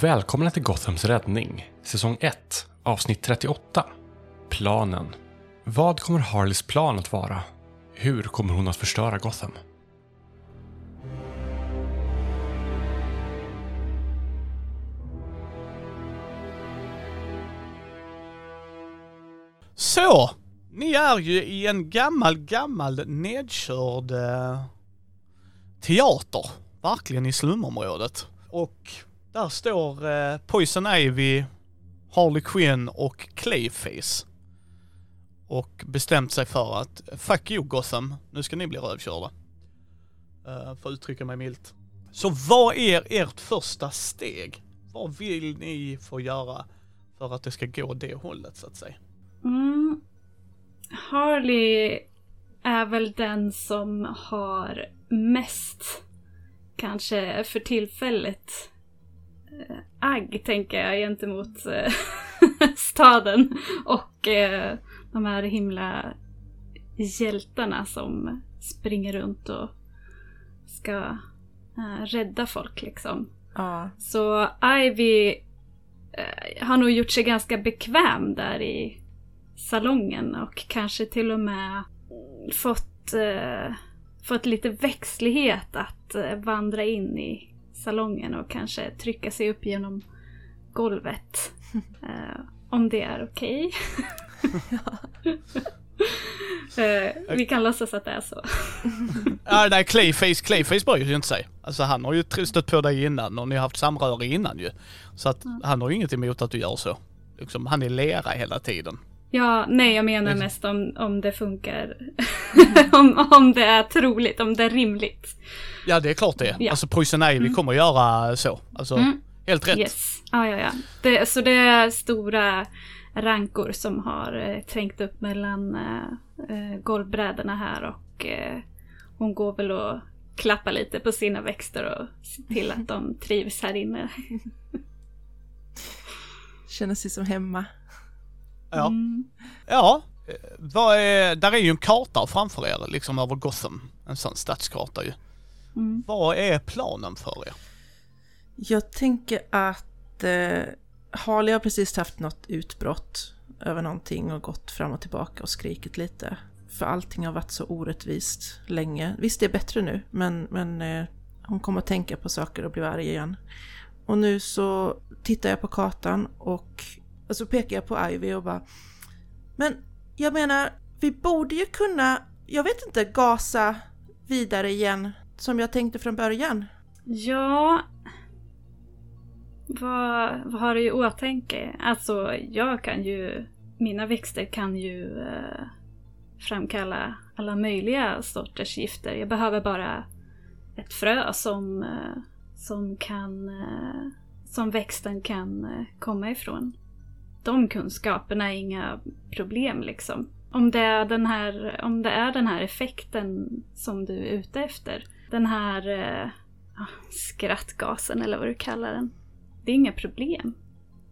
Välkomna till Gothams räddning, säsong 1, avsnitt 38. Planen. Vad kommer Harleys plan att vara? Hur kommer hon att förstöra Gotham? Så, ni är ju i en gammal, gammal nedkörd eh, teater. Verkligen i slumområdet. Och där står eh, Poison Ivy, Harley Quinn och Clayface. Och bestämt sig för att fuck you Gotham, nu ska ni bli rövkörda. Uh, för att uttrycka mig milt. Så vad är ert första steg? Vad vill ni få göra för att det ska gå det hållet så att säga? Mm. Harley är väl den som har mest, kanske för tillfället, agg tänker jag gentemot eh, staden och eh, de här himla hjältarna som springer runt och ska rädda folk liksom. Ja. Så Ivy har nog gjort sig ganska bekväm där i salongen och kanske till och med fått, eh, fått lite växtlighet att eh, vandra in i salongen och kanske trycka sig upp genom golvet. eh, om det är okej. eh, vi kan låtsas att det är så. Ja, nej, Clayface, Clayface bryr ju inte sig. Alltså han har ju stött på dig innan och ni har haft samröre innan ju. Så att mm. han har ju inget emot att du gör så. Liksom, han är lera hela tiden. Ja, nej jag menar mest om, om det funkar. om, om det är troligt, om det är rimligt. Ja, det är klart det. Ja. Alltså Poison Ivy mm. kommer göra så. Alltså, mm. helt rätt. Yes. Ja, ja, ja. Det, så det är stora rankor som har eh, trängt upp mellan eh, eh, golvbrädorna här och eh, hon går väl och klappar lite på sina växter och ser till att de trivs här inne. Känner sig som hemma. Ja. Mm. Ja, vad är, där är ju en karta framför er liksom över Gotham. En sån stadskarta ju. Mm. Vad är planen för er? Jag tänker att eh, Harley har precis haft något utbrott över någonting och gått fram och tillbaka och skrikit lite. För allting har varit så orättvist länge. Visst, det är bättre nu, men, men eh, hon kommer att tänka på saker och bli arg igen. Och nu så tittar jag på kartan och och så pekar jag på Ivy och bara Men jag menar, vi borde ju kunna, jag vet inte, gasa vidare igen som jag tänkte från början. Ja... Vad, vad har du i åtanke? Alltså, jag kan ju... Mina växter kan ju eh, framkalla alla möjliga sorters gifter. Jag behöver bara ett frö som, eh, som kan... Eh, som växten kan eh, komma ifrån de kunskaperna är inga problem liksom. Om det, är den här, om det är den här effekten som du är ute efter. Den här eh, skrattgasen eller vad du kallar den. Det är inga problem.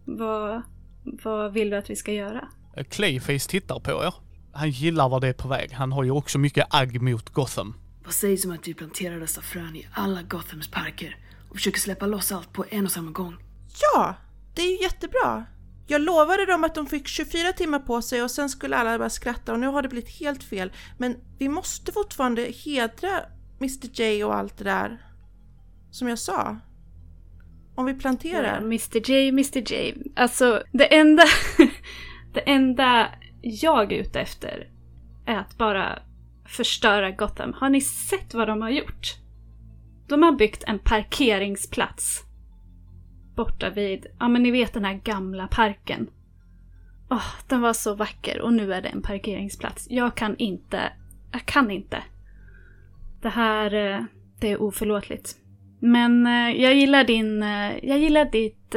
Vad, vad vill du att vi ska göra? Clayface tittar på er. Han gillar vad det är på väg. Han har ju också mycket agg mot Gotham. Vad sägs om att vi planterar dessa frön i alla Gothams parker och försöker släppa loss allt på en och samma gång? Ja, det är ju jättebra. Jag lovade dem att de fick 24 timmar på sig och sen skulle alla bara skratta och nu har det blivit helt fel. Men vi måste fortfarande hedra Mr J och allt det där. Som jag sa. Om vi planterar. Ja, Mr J, Mr J. Alltså det enda, det enda jag är ute efter är att bara förstöra Gotham. Har ni sett vad de har gjort? De har byggt en parkeringsplats borta vid, ja men ni vet den här gamla parken. Åh, oh, den var så vacker och nu är det en parkeringsplats. Jag kan inte, jag kan inte. Det här, eh, det är oförlåtligt. Men eh, jag gillar din, eh, jag gillar ditt,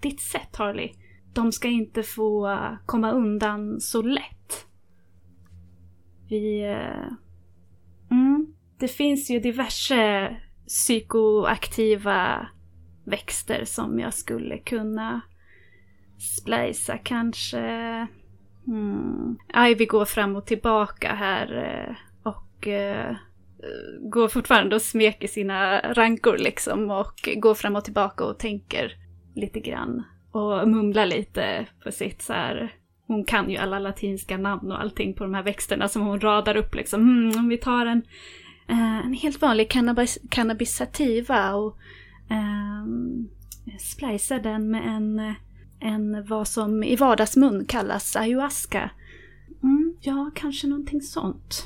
ditt sätt Harley. De ska inte få komma undan så lätt. Vi... Mm, det finns ju diverse psykoaktiva växter som jag skulle kunna splicea kanske. Hmm. Ivy går fram och tillbaka här och Eh, går fortfarande och smeker sina rankor liksom och går fram och tillbaka och tänker lite grann. Och mumlar lite på sitt så här. Hon kan ju alla latinska namn och allting på de här växterna som hon radar upp liksom. Mm, om vi tar en, eh, en helt vanlig cannabis, cannabis sativa och ehm, um, splicar den med en, en vad som i vardagsmun kallas ayahuasca. Mm, ja, kanske någonting sånt.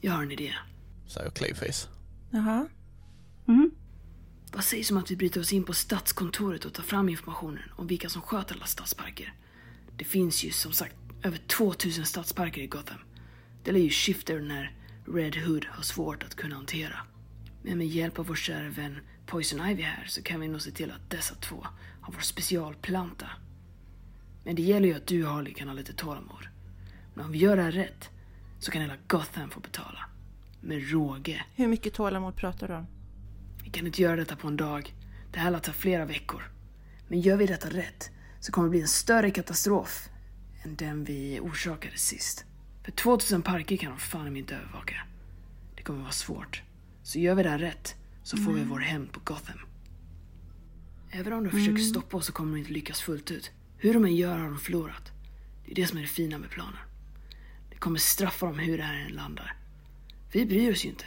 Jag har en idé. Säger Clayface. Jaha. Mm. Vad sägs om att vi bryter oss in på stadskontoret och tar fram informationen om vilka som sköter alla stadsparker? Det finns ju som sagt över 2000 stadsparker i Gotham. Det lär ju Shifter när Red Hood har svårt att kunna hantera. Men med hjälp av vår kära vän Poison Ivy här så kan vi nog se till att dessa två har vår specialplanta. Men det gäller ju att du Harley kan ha lite tålamod. Men om vi gör det här rätt så kan hela Gotham få betala. Med råge. Hur mycket tålamod pratar du om? Vi kan inte göra detta på en dag. Det här lär ta flera veckor. Men gör vi detta rätt så kommer det bli en större katastrof än den vi orsakade sist. För 2000 parker kan de fan inte övervaka. Det kommer vara svårt. Så gör vi det här rätt så får vi vår hämnd på Gotham. Även om de försöker stoppa oss så kommer de inte lyckas fullt ut. Hur de än gör har de förlorat. Det är det som är det fina med planen. Det kommer straffa dem hur det här än landar. Vi bryr oss ju inte.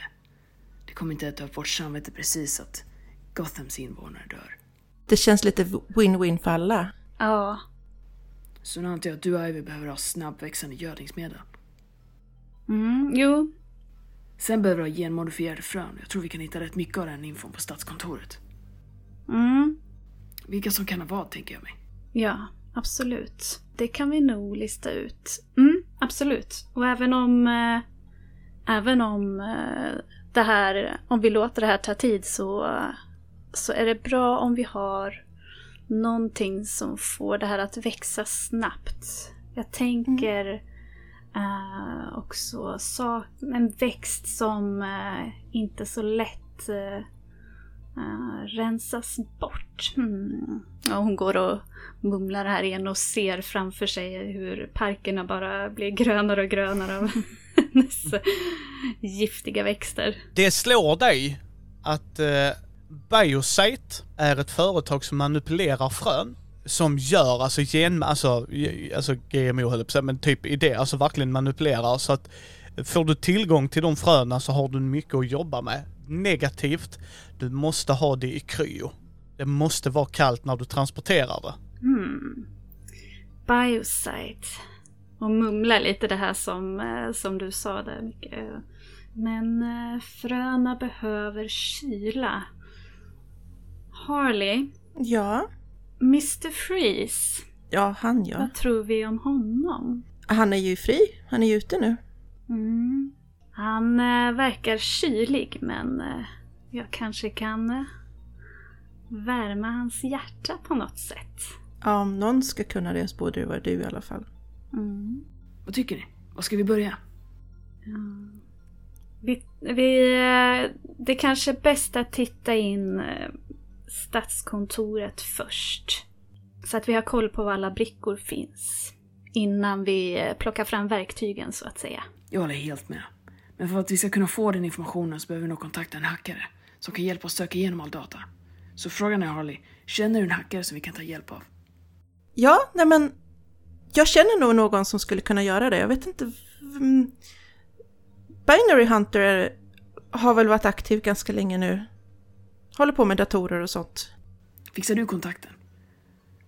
Det kommer inte äta upp vårt samvete precis att Gothams invånare dör. Det känns lite win-win för alla. Ja. Så nu antar jag att du och Ivy behöver ha snabbväxande gödningsmedel. Mm, jo. Sen behöver du ha genmodifierade frön. Jag tror vi kan hitta rätt mycket av den infon på stadskontoret. Mm, Vilka som kan ha vad, tänker jag mig. ja, absolut. Det kan vi nog lista ut. Mm, absolut. Och även om... Eh, även om eh, det här... Om vi låter det här ta tid så... Så är det bra om vi har någonting som får det här att växa snabbt. Jag tänker eh, också så, en växt som eh, inte så lätt eh, Eh, rensas bort. Mm. Ja, hon går och mumlar här igen och ser framför sig hur parkerna bara blir grönare och grönare av hennes giftiga växter. Det slår dig att eh, Biosite är ett företag som manipulerar frön. Som gör alltså gen, alltså, alltså GMO höll jag på att säga, men typ idé, alltså verkligen manipulerar så att får du tillgång till de fröna så har du mycket att jobba med. Negativt, du måste ha det i kryo. Det måste vara kallt när du transporterar det. Hmm. Biosite. Och mumla lite det här som, eh, som du sa där mycket. Men eh, fröna behöver kyla. Harley, Ja, Mr Freeze. ja han ja. Vad tror vi om honom? Han är ju fri, han är ju ute nu. Mm. Han eh, verkar kylig men eh, jag kanske kan eh, värma hans hjärta på något sätt. Ja, om någon ska kunna det så borde det vara du i alla fall. Mm. Vad tycker ni? Var ska vi börja? Vi, vi, eh, det kanske är bäst att titta in stadskontoret först. Så att vi har koll på var alla brickor finns. Innan vi plockar fram verktygen så att säga. Jag håller helt med. Men för att vi ska kunna få den informationen så behöver vi nog kontakta en hackare som kan hjälpa oss söka igenom all data. Så frågan är Harley, känner du en hackare som vi kan ta hjälp av? Ja, nej men jag känner nog någon som skulle kunna göra det. Jag vet inte. mm, Binary Hunter har väl varit aktiv ganska länge nu. Håller på med datorer och sånt. Fixar du kontakten?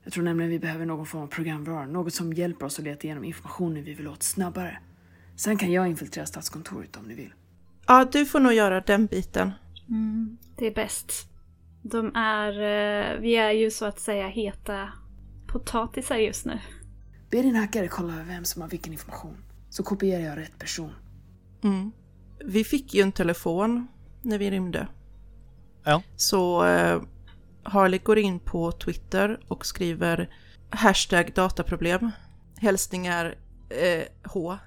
Jag tror nämligen vi behöver någon form av programvara, något som hjälper oss att leta igenom informationen vi vill åt snabbare. Sen kan jag infiltrera stadskontoret om ni vill. Ja, du får nog göra den biten. Det är bäst. De är, eh, vi är ju så att säga heta potatisar just nu. Be din hackare kolla vem som har vilken information. Så kopierar jag rätt person. Mm. Vi fick ju en telefon när vi rymde. Ja. Så eh, Harley går in på Twitter och skriver hashtag dataproblem. Hälsningar eh, H.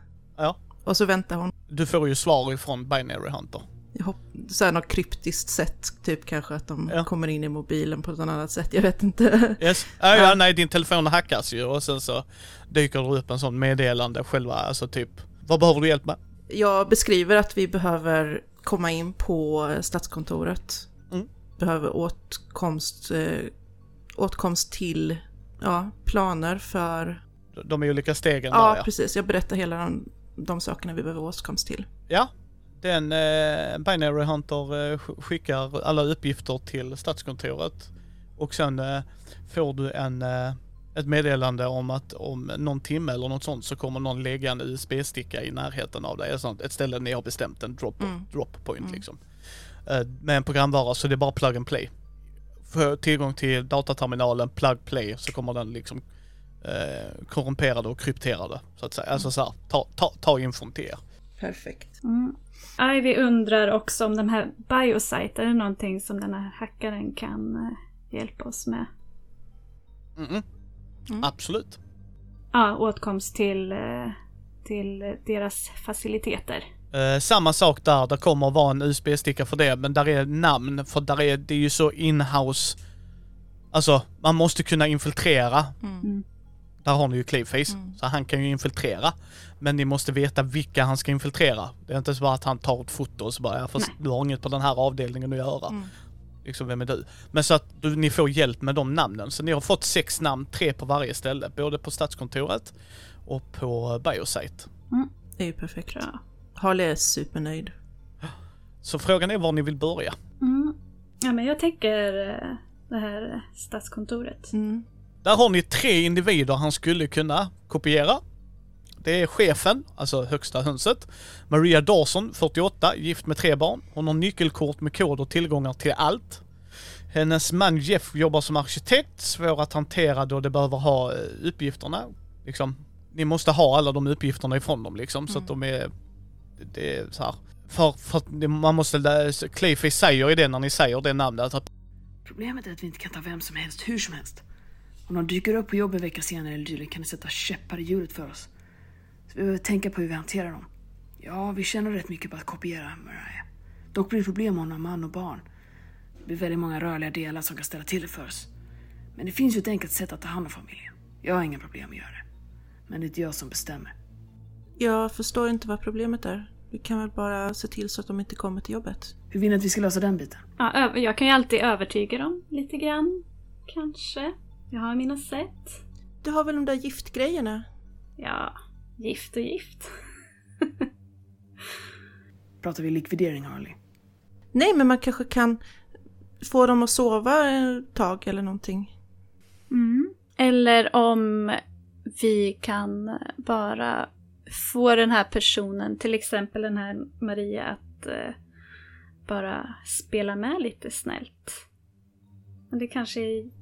Ja. Och så väntar hon. Du får ju svar ifrån Binary Hunter. Jag hopp, så här något kryptiskt sätt, typ kanske att de Ja. kommer in i mobilen på något annat sätt. Jag vet inte. Yes. Ja, ja, nej din telefon hackas ju och sen så dyker det upp en sån meddelande själva, alltså typ Vad behöver du hjälp med? Jag beskriver att vi behöver komma in på Stadskontoret. Mm. Behöver åtkomst, eh, åtkomst till ja, planer för... De olika stegen Ja, där ja. precis. Jag berättar hela de, de sakerna vi behöver åtkomst till. Ja, den eh, Binary Hunter eh, sk- skickar alla uppgifter till Stadskontoret och sen eh, får du en, eh, ett meddelande om att om någon timme eller något sånt så kommer någon lägga en USB-sticka i närheten av dig. Ett, sånt, ett ställe ni har bestämt, en drop, Mm. drop point Mm. liksom. Eh, med en programvara så det är bara plug and play. Får tillgång till dataterminalen, plug play, så kommer den liksom eh, korrumperade och krypterade så att säga. Alltså så här, ta, ta, ta infon till er. Perfekt. Mm. Ivy undrar också om de här biosite, är det någonting som den här hackaren kan eh, hjälpa oss med? Mm. Mm. Absolut. Ja, åtkomst till, eh, till deras faciliteter. Eh, samma sak där, det kommer att vara en USB-sticka för det, men där är namn, för där är, det är ju så inhouse. Alltså, man måste kunna infiltrera. Mm. Där har ni ju Clayface, Mm. så han kan ju infiltrera. Men ni måste veta vilka han ska infiltrera. Det är inte så bara att han tar ett foto och så bara, ja, fast Nej. du har inget på den här avdelningen att göra. Mm. Liksom, vem är du? Men så att du, ni får hjälp med de namnen. Så ni har fått sex namn, tre på varje ställe. Både på Stadskontoret och på Biosite. Det är ju perfekt. Bra. Harley är supernöjd. Så frågan är var ni vill börja. Mm. Ja, men jag tänker eh, det här stadskontoret. Mm. Där har ni tre individer han skulle kunna kopiera. Det är chefen, alltså högsta hönset. Maria Dawson, 48, gift med tre barn. Hon har nyckelkort med kod och tillgångar till allt. Hennes man Jeff jobbar som arkitekt, svår att hantera då de behöver ha eh, uppgifterna. Liksom, ni måste ha alla de uppgifterna ifrån dem liksom, så att de är... Det är så här. För, för man måste... Clayface säger ju det när ni säger det namnet, att Problemet är att vi inte kan ta vem som helst hur som helst. Om de dyker upp på jobb en vecka senare eller dylikt kan det sätta käppar i hjulet för oss. Så vi behöver tänka på hur vi hanterar dem. Ja, vi tjänar rätt mycket på att kopiera Mariah. Dock blir det problem om hon har man och barn. Det blir väldigt många rörliga delar som kan ställa till det för oss. Men det finns ju ett enkelt sätt att ta hand om familjen. Jag har inga problem att göra det. Men det är inte jag som bestämmer. Jag förstår inte vad problemet är. Vi kan väl bara se till så att de inte kommer till jobbet. Hur vill ni att vi ska lösa den biten? Ja, jag kan ju alltid övertyga dem lite grann. Kanske. Jag har mina sätt. Du har väl de där giftgrejerna? Ja, gift och gift. Pratar vi likvidering, Harley? Nej, men man kanske kan få dem att sova ett tag eller någonting. Mm. Eller om vi kan bara få den här personen, till exempel den här Maria, att eh, bara spela med lite snällt. Men det kanske är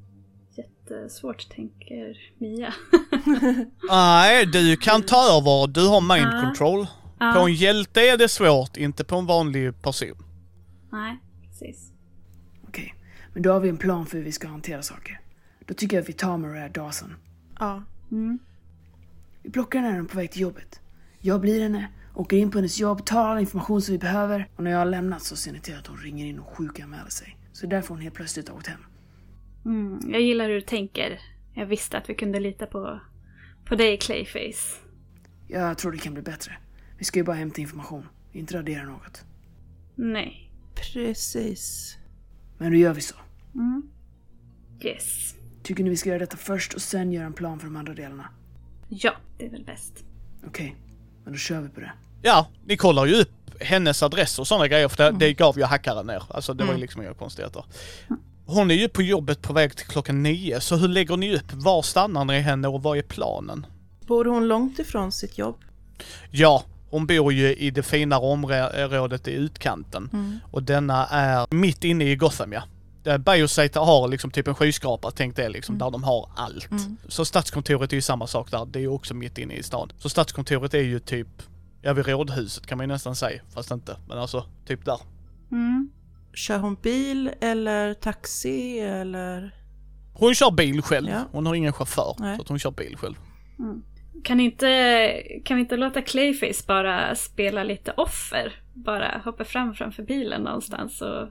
jättesvårt, tänker Mia. Nej, du kan ta över. Du har mind Ja. control. Ja. På en hjälte är det svårt, inte på en vanlig person. Nej, precis. Okej, men då har vi en plan för hur vi ska hantera saker. Då tycker jag att vi tar Mariah Dawson. Ja. Mm. Vi plockar henne när hon är på väg till jobbet. Jag blir henne, åker in på hennes jobb, tar all information som vi behöver och när jag har lämnat så ser ni till att hon ringer in och sjukanmäler sig. Så därför hon helt plötsligt har åkt hem. Mm. Jag gillar hur du tänker. Jag visste att vi kunde lita på, på dig, Clayface. Jag tror det kan bli bättre. Vi ska ju bara hämta information, inte radera något. Nej. Precis. Men då gör vi så. Mm. Yes. Tycker ni vi ska göra detta först och sen göra en plan för de andra delarna? Ja, det är väl bäst. Okej, men då kör vi på det. Ja, ni kollar ju upp hennes adress och sådana grejer för det, det gav ju hackaren ner. Alltså det var ju liksom inga konstigheter. Hon är ju på jobbet på väg till klockan nio, så hur lägger ni upp? Var stannar ni henne och vad är planen? Bor hon långt ifrån sitt jobb? Ja, hon bor ju i det finare området i utkanten. Och denna är mitt inne i Gotham ja. Där Biosite har liksom typ en skyskrapa, tänk det liksom, där de har allt. Så stadskontoret är ju samma sak där, det är ju också mitt inne i stan. Så stadskontoret är ju typ, ja vid rådhuset kan man ju nästan säga, fast inte. Men alltså, typ där. Mm. Kör hon bil eller taxi eller? Hon kör bil själv, Ja. hon har ingen chaufför. Nej. Så att hon kör bil själv. Kan, inte, kan vi inte låta Clayface bara spela lite offer? Bara hoppa fram framför bilen någonstans och...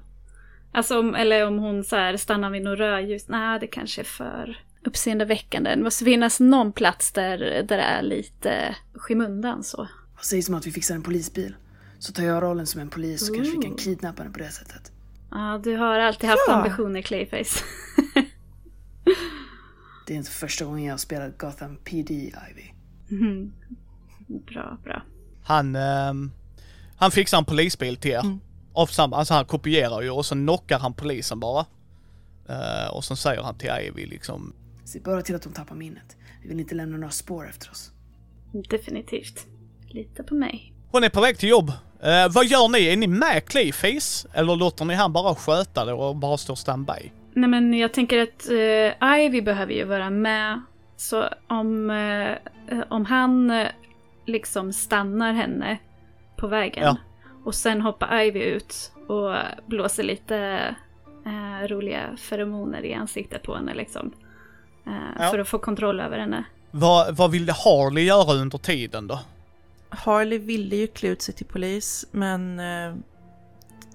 Alltså om, eller om hon så här stannar vid något rödljus. Nej, det kanske är för uppseendeväckande. Det måste finnas någon plats där, där det är lite skymundan så. Vad sägs om att vi fixar en polisbil? Så tar jag rollen som en polis så kanske vi kan Ooh. kidnappa henne på det sättet. Ja, du har alltid haft Ja. ambitioner Clayface. Det är inte första gången jag spelar Gotham PD, Ivy. Mhm. Bra, bra. Han, ehm, han fixar en polisbil till er. Samma, alltså han kopierar ju och så knockar han polisen bara. Eh, och sen säger han till Ivy liksom, Se bara till att de tappar minnet. Vi vill inte lämna några spår efter oss. Definitivt. Lita på mig. hon är på väg till jobb. Eh, vad gör ni? Är ni med Clayface? Eller låter ni han bara sköta det och bara stå standby? Nej men jag tänker att eh, Ivy behöver ju vara med. Så om, eh, om han eh, liksom stannar henne på vägen Ja. och sen hoppar Ivy ut och blåser lite eh, roliga feromoner i ansiktet på henne liksom. Eh, Ja. För att få kontroll över henne. Vad, vad ville Harley göra under tiden då? Harley ville ju klä ut sig till polis, men eh,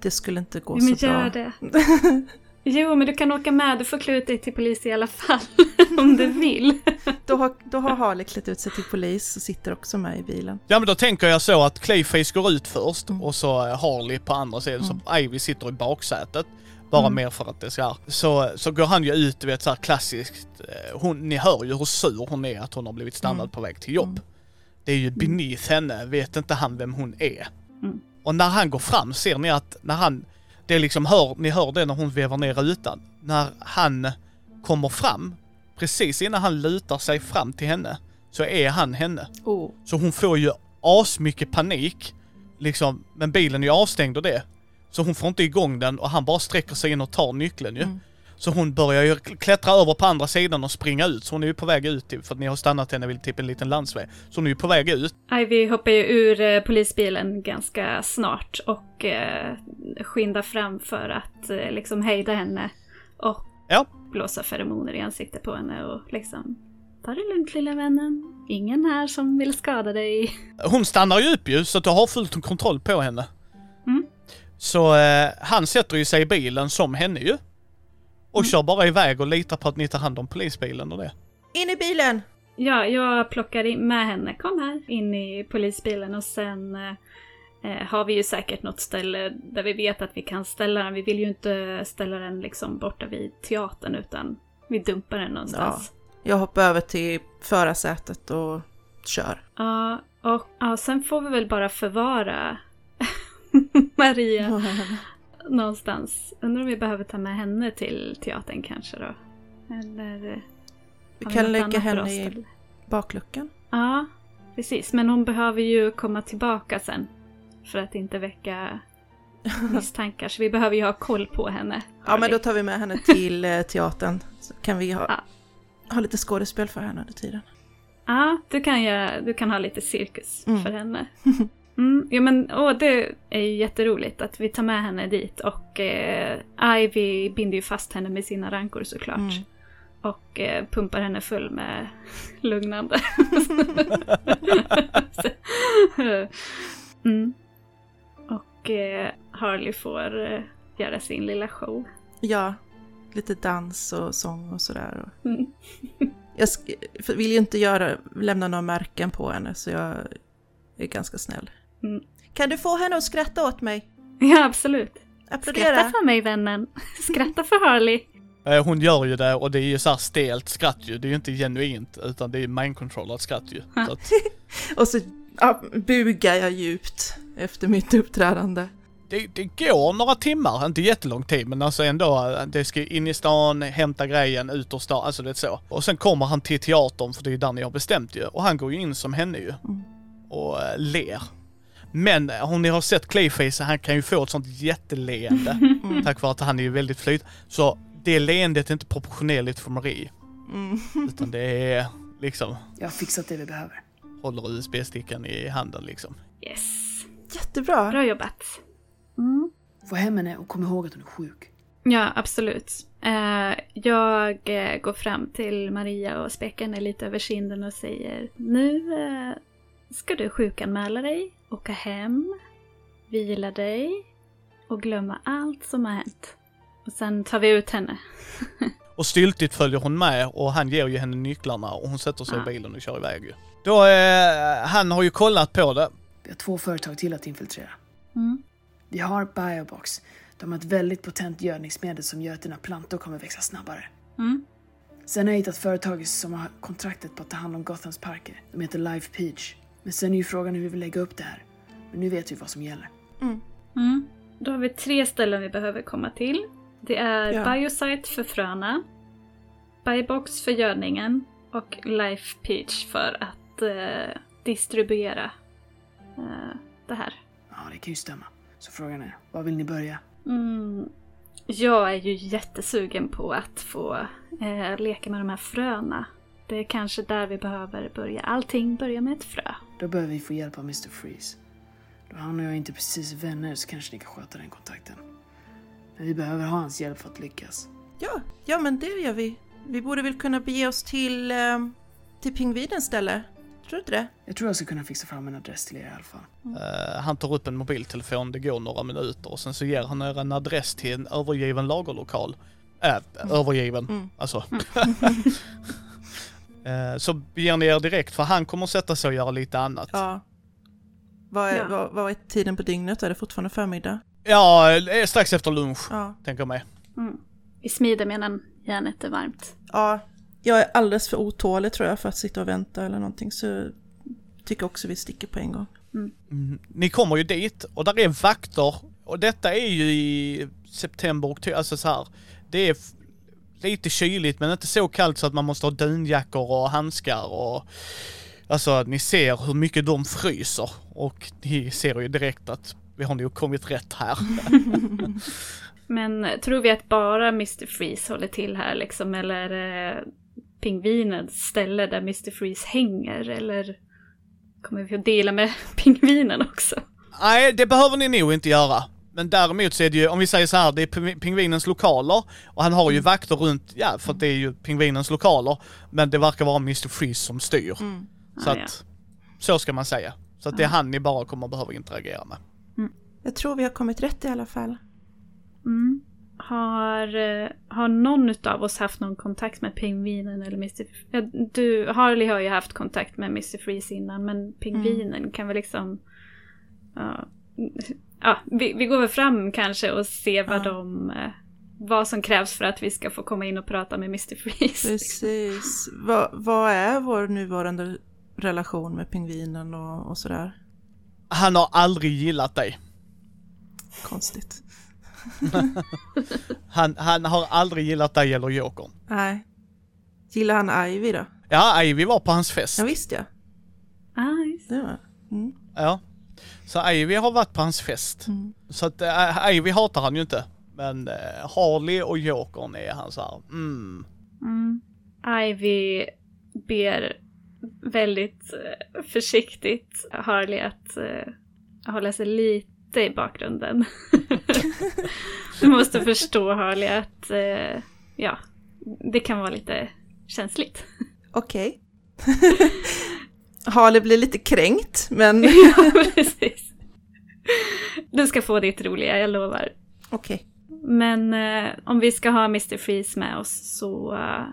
det skulle inte gå Men så gör bra. det. Jo, men du kan åka med. Du får klä ut dig till polis i alla fall. om du vill. Då har, då har Harley klätt ut sig till polis och sitter också med i bilen. Ja men då tänker jag så att Clayface går ut först och så Harley på andra sidan, så Ivy sitter i baksätet. Bara mer för att det ska. Så, så går han ju ut, du vet så här klassiskt. eh, Hon, ni hör ju hur sur hon är att hon har blivit stannad på väg till jobb. Det är ju beneath henne, vet inte han vem hon är. Mm. Och när han går fram ser ni att när han, det är liksom hör, ni hör det när hon vevar ner rutan. När han kommer fram, precis innan han lutar sig fram till henne, så är han henne. Oh. Så hon får ju asmycket panik. Liksom, men bilen är ju avstängd och det. Så hon får inte igång den och han bara sträcker sig in och tar nyckeln ju. Mm. Så hon börjar ju klättra över på andra sidan och springa ut. Så hon är ju på väg ut för att ni har stannat henne vid typ en liten landsväg. Så hon är ju på väg ut. Ivy hoppar ju ur eh, polisbilen ganska snart och eh, skyndar fram för att eh, liksom hejda henne och Ja. blåsa feromoner i ansiktet på henne och liksom Ta det lugnt lilla vännen. Ingen här som vill skada dig. Hon stannar ju upp ju, så att du har full kontroll på henne. Mm. Så eh, han sätter ju sig i bilen som henne ju. Och Mm. kör bara iväg och litar på att ni tar hand om polisbilen och det. In i bilen! Ja, jag plockar in med henne. Kom här in i polisbilen och sen eh, eh, har vi ju säkert något ställe där vi vet att vi kan ställa den. Vi vill ju inte ställa den liksom borta vid teatern utan vi dumpar den någonstans. Jag hoppar över till förarsätet och kör. Ja, och ja, sen får vi väl bara förvara Maria någonstans. Undrar om vi behöver ta med henne till teatern kanske då? Eller... eh, Vi kan lägga henne i bakluckan. Ja, precis. Men hon behöver ju komma tillbaka sen. För att inte väcka misstankar. Så vi behöver ju ha koll på henne. Ja, men då tar vi med henne till eh, teatern. Så kan vi ha, Ja. ha lite skådespel för henne under tiden. Ja, du kan, göra, du kan ha lite cirkus Mm. för henne. Mm, ja men åh, det är ju jätteroligt att vi tar med henne dit och eh, Ivy binder ju fast henne med sina rankor såklart. Mm. Och eh, pumpar henne full med lugnande. mm. Och eh, Harley får eh, göra sin lilla show. Ja, lite dans och sång och sådär. Mm. Jag vill ju inte göra, lämna några märken på henne så jag är ganska snäll. Mm. Kan du få henne att skratta åt mig? Ja, absolut. Skratta Applådera! för mig vännen. Skratta för Harley. Eh, Hon gör ju det och det är ju så här stelt skratt ju. Det är ju inte genuint utan det är mind-controllat skratt ju. Så att, Och så ja, bugar jag djupt efter mitt uppträdande. det, det går några timmar, inte jättelång tid men alltså ändå. eh, Det ska in i stan, hämta grejen, ut ur stan, alltså det är så. Och sen kommer han till teatern för det är där ni har bestämt ju. Och han går ju in som henne ju. Mm. Och eh, ler. Men om ni har sett Clayface, han kan ju få ett sånt jätteleende. Mm. Tack vare att han är ju väldigt flyt. Så det leendet är inte proportionerligt för Marie. Mm. Utan det är liksom, Jag har fixat det vi behöver. håller USB-stickan i handen liksom. Yes. Jättebra! Bra jobbat. Mm. Få hem henne och kom ihåg att hon är sjuk. Ja, absolut. Eh, jag eh, går fram till Maria och spekar henne lite över kinden och säger Nu eh, ska du sjukanmäla dig, åka hem, vila dig och glömma allt som har hänt. Och sen tar vi ut henne. Och styltigt följer hon med och han ger ju henne nycklarna och hon sätter sig Ja. i bilen och kör iväg ju. Då, eh, han har ju kollat på det. Vi har två företag till att infiltrera. Mm. Vi har Biobox. De har ett väldigt potent gödningsmedel som gör att dina plantor kommer växa snabbare. Mm. Sen har jag hittat företaget som har kontraktet på att ta hand om Gothams parker. De heter Life Peach. Men sen är ju frågan hur vi vill lägga upp det här. Men nu vet vi vad som gäller. Mm. Då har vi tre ställen vi behöver komma till. Det är Ja. Biosite för fröna, Biobox för gödningen och Life Peach för att eh, distribuera eh, det här. Ja, det kan ju stämma. Så frågan är, var vill ni börja? Mm. Jag är ju jättesugen på att få eh, leka med de här fröna. Det är kanske där vi behöver börja. Allting börjar med ett frö. Då behöver vi få hjälp av Mr. Freeze. Då han och jag inte precis vänner så kanske ni kan sköta den kontakten. Men vi behöver ha hans hjälp för att lyckas. Ja, ja men det gör vi. Vi borde väl kunna bege oss till, eh, till pingvinens ställe. Tror du inte det? Jag tror jag ska kunna fixa fram en adress till er i alla fall. Eh, han tar upp en mobiltelefon, det går några minuter och sen så ger han er en adress till en övergiven lagerlokal. Äh, övergiven, Mm. alltså. Eh, så ger ni er direkt för han kommer sätta sig och göra lite annat. Ja. Vad är, Ja. vad, vad är tiden på dygnet? Är det fortfarande förmiddag? Ja, strax efter lunch, Ja. tänker jag mig. Mm. Vi smider medan järnet är varmt. Ja, jag är alldeles för otålig tror jag för att sitta och vänta eller någonting så tycker också vi sticker på en gång. Mm. Ni kommer ju dit och där är vakter och detta är ju i september, oktober, alltså så här. Det är lite kyligt men inte så kallt så att man måste ha dunjackor och handskar och alltså ni ser hur mycket de fryser och ni ser ju direkt att vi har nog kommit rätt här. Men tror vi att bara Mr. Freeze håller till här liksom? Eller är det pingvinens ställe där Mr. Freeze hänger? Eller kommer vi att dela med pingvinen också? Nej, det behöver ni nog inte göra. Men däremot så är det ju, om vi säger så här, det är ping- pingvinens lokaler och han har ju vakter runt, ja för att det är ju pingvinens lokaler. Men det verkar vara Mr. Freeze som styr. Mm. Så Ah, ja. att, så ska man säga. Så att det är han ni bara kommer behöva interagera med. Jag tror vi har kommit rätt i alla fall. Mm. Har, eh, har någon av oss haft någon kontakt med pingvinen eller Mr. F- ja, du, Harley har ju haft kontakt med Mr. Freeze innan, men pingvinen kan väl liksom... Ja, ja vi, vi går väl fram kanske och ser vad Ja. de... eh, Vad som krävs för att vi ska få komma in och prata med Mr. Freeze. Precis. Vad, vad är vår nuvarande relation med pingvinen och, och sådär? Han har aldrig gillat dig. Konstigt. Han, han har aldrig gillat dig eller Jokern. Nej. Gillar han Ivy då? Ja, Ivy var på hans fest. Ja, visst ja. Ah, just. Det var. Mm. Ja. Så Ivy har varit på hans fest. Mm. Så att äh, Ivy hatar han ju inte. Men äh, Harley och Jokern är han så här, mm. Mm. Ivy ber väldigt eh, försiktigt Harley att eh, hålla sig lite i bakgrunden. du måste förstå Harley att eh, ja, det kan vara lite känsligt. Okej. Harley blir lite kränkt, men ja, precis. Du ska få ditt roliga, jag lovar. okej. Men eh, om vi ska ha Mr. Freeze med oss så, eh,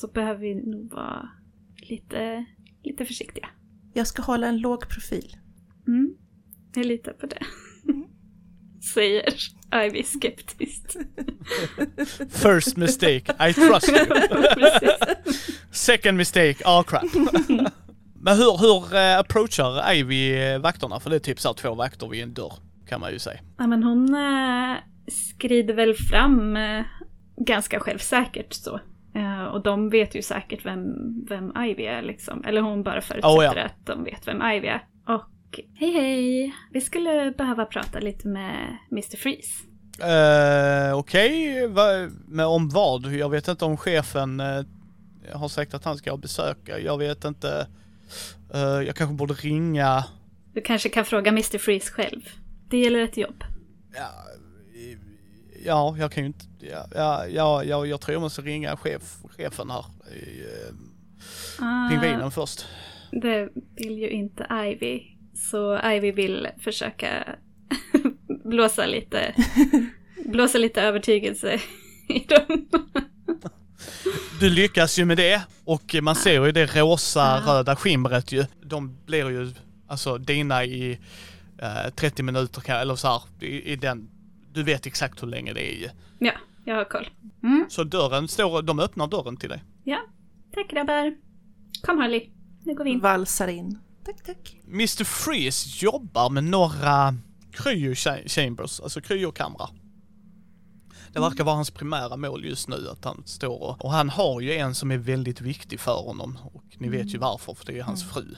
så behöver vi nog vara lite, lite försiktiga. Jag ska hålla en låg profil. Mm, jag litar på det. Säger Ivy skeptiskt. First mistake, I trust you. Second mistake, oh crap. Men hur, hur eh, approachar Ivy eh, vakterna? För det är typ så två vakter vid en dörr, kan man ju säga. Ja, men hon eh, skrider väl fram eh, ganska självsäkert så. Eh, och de vet ju säkert vem, vem Ivy är liksom. Eller hon bara förutsätter Oh, ja. att de vet vem Ivy är. Och hej hej, vi skulle behöva prata lite med Mr. Freeze. Uh, Okej, Va- men om vad? Jag vet inte om chefen eh, har sagt att han ska besöka. Jag vet inte. Eh, jag kanske borde ringa. Du kanske kan fråga Mr. Freeze själv. Det gäller ett jobb. Ja, ja jag kan ju inte. Ja, ja, ja, ja, jag tror jag måste ringa chef, chefen här. i, eh, Ah, Pingvinen först. Det vill ju inte Ivy. Så Ivy vill försöka blåsa lite, blåsa lite övertygelse i dem. Du lyckas ju med det och man ser ju det rosa röda skimret ju. De blir ju, alltså dina i eh, 30 minuter kan- eller så här, i, i den, du vet exakt hur länge det är ju. Ja, jag har koll. Mm. Så dörren står, de öppnar dörren till dig. Ja, tack grabbar. Kom Harley, nu går vi in. Valsar in. Tack, tack. Mr Freeze jobbar med några cryo cha- chambers, alltså cryokamrar. Det verkar vara hans primära mål just nu att han står och, och han har ju en som är väldigt viktig för honom och ni vet ju varför för det är hans fru.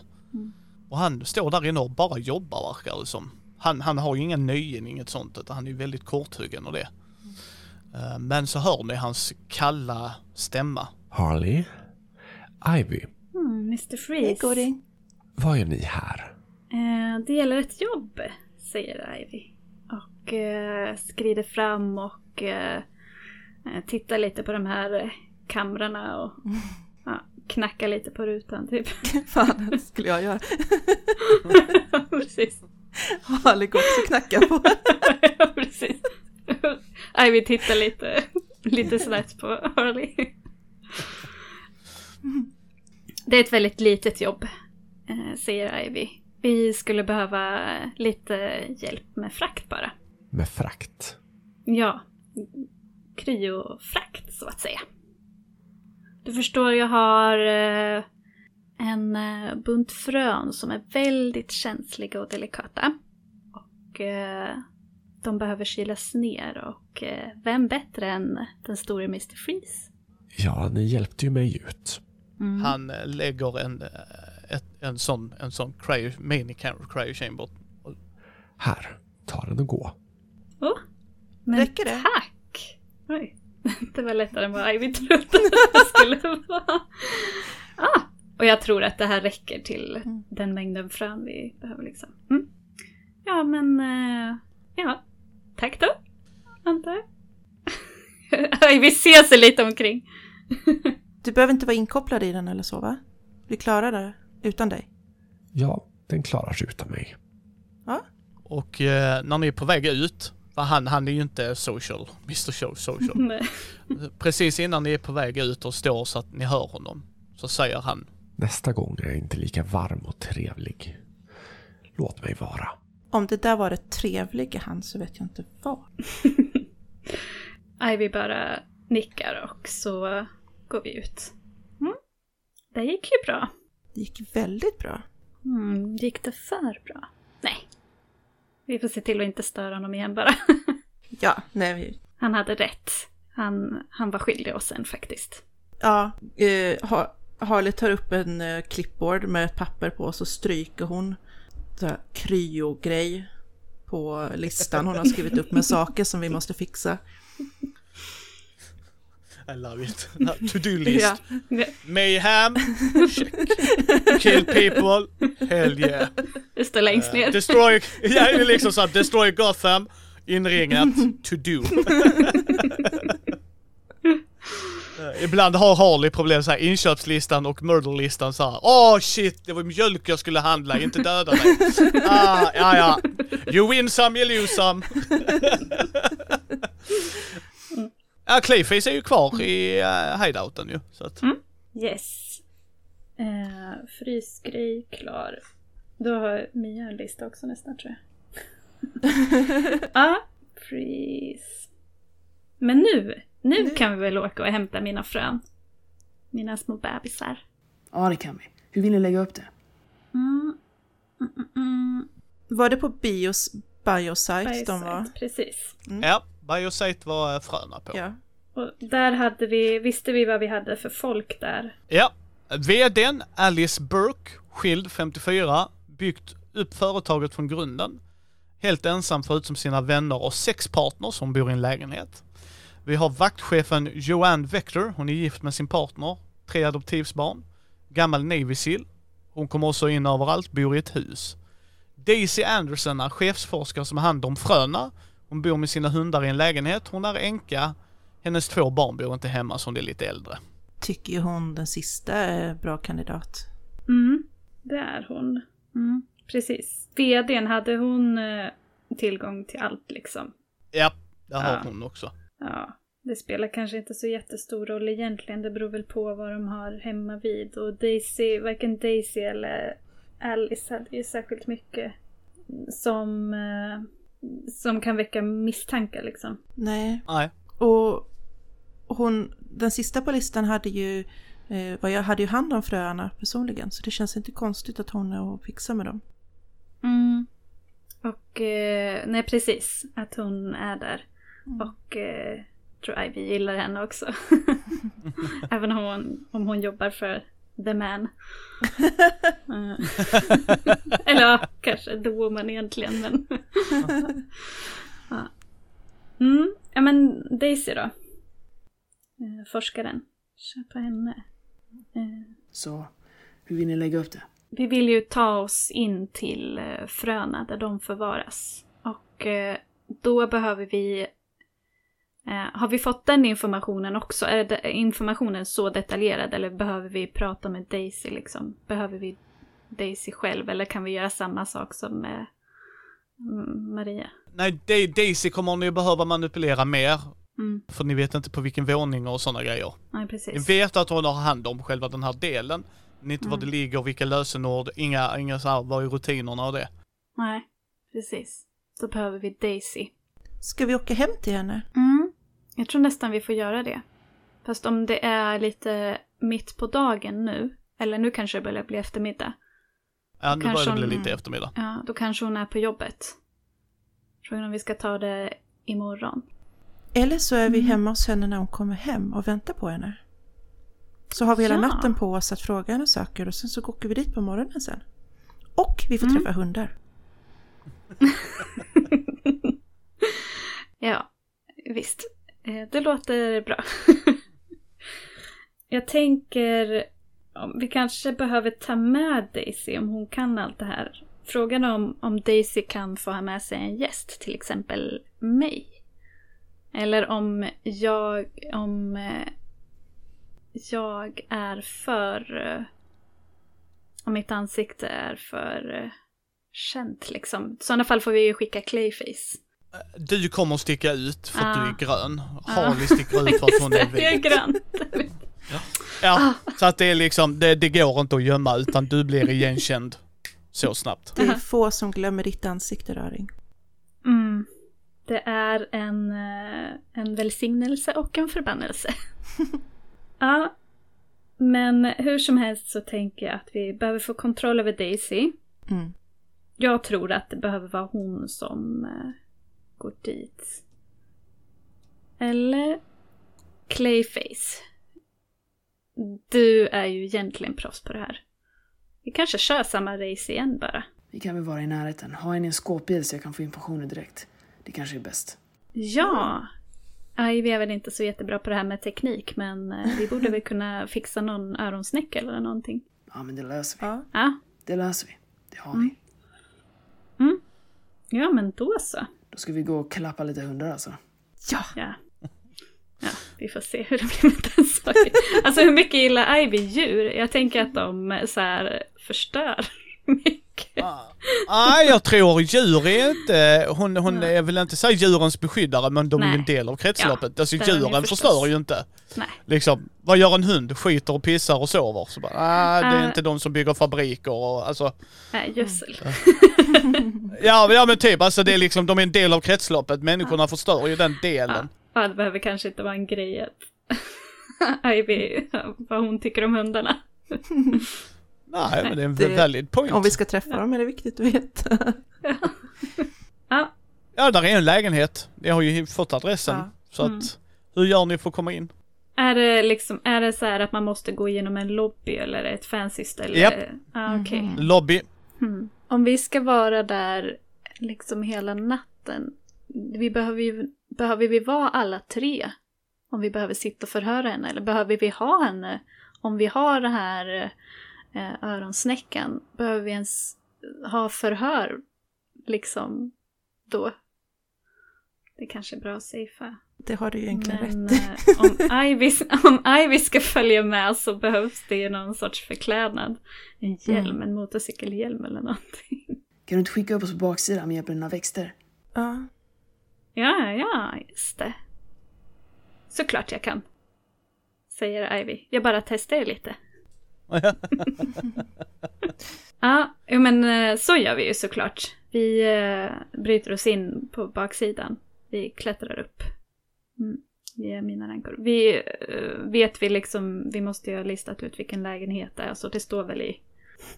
Och han står där inne och bara jobbar verkar det som. Han, han har ju inga nöjen, inget sånt utan han är ju väldigt korthuggen och det. Eh, Men så hör ni hans kalla stämma. Harley? Ivy? Mm, Mr Freeze. goding. Vad gör ni här? Eh, det gäller ett jobb, säger Ivy. Och eh, skrider fram och eh, eh, tittar lite på de här eh, kamrarna och ja, knackar lite på rutan typ. Fan, det skulle jag göra. Precis. Har aldrig gått så knacka på. ja, precis. Ivy tittar lite, lite snett på Harley. Det är ett väldigt litet jobb, säger Ivy. Vi skulle behöva lite hjälp med frakt bara. Med frakt? Ja, kryofrakt så att säga. Du förstår, jag har eh, en eh, bunt frön som är väldigt känsliga och delikata. Och eh, de behöver kylas ner och vem bättre än den store Mr. Freeze? Ja, ni hjälpte ju mig ut. Mm. Han lägger en, ett, en sån, en sån cryo, mini cryo chamber Här, ta den och gå. Oh, men Räcker det? Tack! Oj, det var lättare än vad Ivy trodde att det skulle vara. Ah, och jag tror att det här räcker till den mängden frön vi behöver liksom. Mm. Ja, men eh, ja, tack då, antar jag. Ivy ser sig lite omkring. Du behöver inte vara inkopplad i den eller så, va? Vi klarar det utan dig. Ja, den klarar sig utan mig. Ja, Och eh, när ni är på väg ut, för han, han är ju inte social, Mr Show social. Nej. Precis innan ni är på väg ut och står så att ni hör honom, så säger han Nästa gång är jag inte lika varm och trevlig. Låt mig vara. om det där var det trevliga han så vet jag inte vad. Ivy bara nickar och så går vi ut. Mm. Det gick ju bra. Det gick väldigt bra. Mm, gick det för bra? Nej. Vi får se till att inte störa honom igen bara. Ja, nej, vi- Han hade rätt. Han, han var skyldig oss en faktiskt. ja. Eh, ha, Harley tar upp en eh, clipboard med ett papper på och så stryker hon kryo-grej på listan hon har skrivit upp med saker som vi måste fixa. I love it. To-do list. Ja. Mayhem, check. Kill people, hell yeah. Det står längst ner. Destroy, ja det är liksom så här, destroy Gotham, inringat, to do. Eh, Ibland har Harley problem så här inköpslistan och murderlistan så här. Åh shit, det var mjölk jag skulle handla, inte döda mig. Ah, ja ja. You win some, you lose some. Ja, Clayface är ju kvar i uh, hideouten ju. Så att, Yes. Eh, frysgrej klar. Då har Mia en lista också nästan tror jag. Ja, frys. Men nu, nu kan vi väl åka och hämta mina frön. Mina små bebisar. Ja, det kan vi. Hur vill ni lägga upp det? Mm. Mm, mm, mm. Var det på bios, biosite de var? Biosite, Precis. ja, Biosite var fröna på. Ja. Och där hade vi, visste vi vad vi hade för folk där. Ja, VDn Alice Burke, skild 54, byggt upp företaget från grunden. Helt ensam förutom sina vänner och sex partners som bor i en lägenhet. Vi har vaktchefen Joanne Vector, hon är gift med sin partner, tre adoptivsbarn. Gammal Navy Seal. Hon kommer också in överallt, bor i ett hus. Daisy Anderson är chefsforskare som har hand om fröna. Hon bor med sina hundar i en lägenhet. Hon är änka. Hennes två barn bor inte hemma så hon är lite äldre. Tycker hon den sista är bra kandidat. Mm, det är hon. Mm, precis. VDn, hade hon eh, tillgång till allt liksom? Ja, det har Ja. hon också. Ja, det spelar kanske inte så jättestor roll egentligen. Det beror väl på vad de har hemma vid. Och Daisy, varken Daisy eller Alice hade ju särskilt mycket som, eh, som kan väcka misstankar liksom. Nej, Nej. och hon, den sista på listan hade ju, eh, vad jag hade ju hand om fröarna personligen, så det känns inte konstigt att hon är och fixar med dem. Mm. Och, eh, nej precis, att hon är där. Mm. Och eh, tror Ivy gillar henne också. Även om hon, om hon jobbar för the man. Eh, Eller ja, kanske the woman egentligen. Men ja. Mm, ja men Daisy då. Eh, forskaren. Kör på henne. Eh, Så, hur vill ni lägga upp det? vi vill ju ta oss in till fröna där de förvaras. Och eh, då behöver vi... Eh, har vi fått den informationen också? Är informationen så detaljerad eller behöver vi prata med Daisy liksom? Behöver vi Daisy själv eller kan vi göra samma sak som med mm, Maria? Nej, Da- Daisy kommer ni behöva manipulera mer. Mm, För ni vet inte på vilken våning och sådana grejer. nej Ni precis. vet att hon har hand om själva den här delen. Men inte var det ligger, vilka lösenord, inga, inga så här, vad är rutinerna och det. Nej, precis. Då behöver vi Daisy. Ska vi åka hem till henne? Mm. Jag tror nästan vi får göra det. Fast om det är lite mitt på dagen nu, eller nu kanske det börjar bli eftermiddag, Ja, nu Kanske börjar det bli lite eftermiddag. ja, då kanske hon är på jobbet. Frågan om vi ska ta det imorgon. Eller så är vi hemma hos henne när hon kommer hem och väntar på henne. Så har vi hela Ja. natten på oss att fråga henne saker och sen så åker vi dit på morgonen sen. Och vi får träffa hundar. Ja, visst. Eh, det låter bra. Jag tänker, vi kanske behöver ta med Daisy om hon kan allt det här. Frågan är om, om Daisy kan få ha med sig en gäst, till exempel mig. Eller om jag, om eh, jag är för, eh, om mitt ansikte är för känt liksom. I sådana fall får vi ju skicka Clayface. Du kommer att sticka ut för att Ah. du är grön. Harley sticker ut för att hon är Jag är vit. grönt. Ja, Ah. så att det är liksom, det, det går inte att gömma utan du blir igenkänd så snabbt. Det är få som glömmer ditt ansikte, Raring. Mm. Det är en, eh, en välsignelse och en förbannelse. ja, men hur som helst så tänker jag att vi behöver få kontroll över Daisy. Mm. Jag tror att det behöver vara hon som eh, går dit. Eller Clayface. Du är ju egentligen proffs på det här. Vi kanske kör samma race igen bara. Vi kan väl vara i närheten. Ha en i en skåpbil så jag kan få informationen direkt. Det kanske är bäst. Ja! Ivy är väl inte så jättebra på det här med teknik men eh, vi borde väl kunna fixa någon öronsnäcka eller någonting. Ja, men det löser vi. Ja. Det löser vi. Det har vi. ja men då så. Då ska vi gå och klappa lite hundar alltså. Ja! Ja. Ja, vi får se hur det blir med den saken. Alltså hur mycket gillar Ivy djur? Jag tänker att de så här förstör mycket. Nej, jag tror djur är inte, hon, hon är väl inte så djurens beskyddare men de är ju Nej. en del av kretsloppet. Ja, alltså djuren förstås. förstör ju inte. Nej. Liksom, vad gör en hund? Skiter och pissar och sover. Så bara, ah, det är Äh. inte de som bygger fabriker och alltså. Nej, gödsel. Ja, ja men typ, alltså det är liksom, de är en del av kretsloppet. Människorna förstör ju den delen. Ja, det behöver kanske inte vara en grej att Ivy, vad hon tycker om hundarna. Nej, men det är en Det- valid point. Om vi ska träffa dem är det viktigt att veta. Ja, Ja, där är en lägenhet. Jag har ju fått adressen. Ja. Så att, hur gör ni för att komma in? är det liksom, är det så här att man måste gå igenom en lobby eller ett fancy ställe? Japp. Ah, okej. Lobby. Hmm. Om vi ska vara där liksom hela natten, vi behöver, ju, behöver vi vara alla tre? Om vi behöver sitta och förhöra henne, eller behöver vi ha henne? Om vi har det här eh, öronsnäckan, behöver vi ens ha förhör liksom då? Det kanske är bra att safea. Det har du ju egentligen Men rätt i. eh, om, Ivy, om Ivy ska följa med så behövs det ju någon sorts förklädnad. En hjälm, en motorcykelhjälm eller någonting. Kan du inte skicka upp oss på baksidan med hjälp av dina växter? Ja. Ja, ja, just det. Såklart jag kan. Säger Ivy. Jag bara testar lite. Ja, men eh, så gör vi ju såklart. Vi eh, bryter oss in på baksidan. Vi klättrar upp. Mm, via mina rankor. Vi eh, vet vi liksom, vi måste ju ha listat ut vilken lägenhet det är, så det står väl i,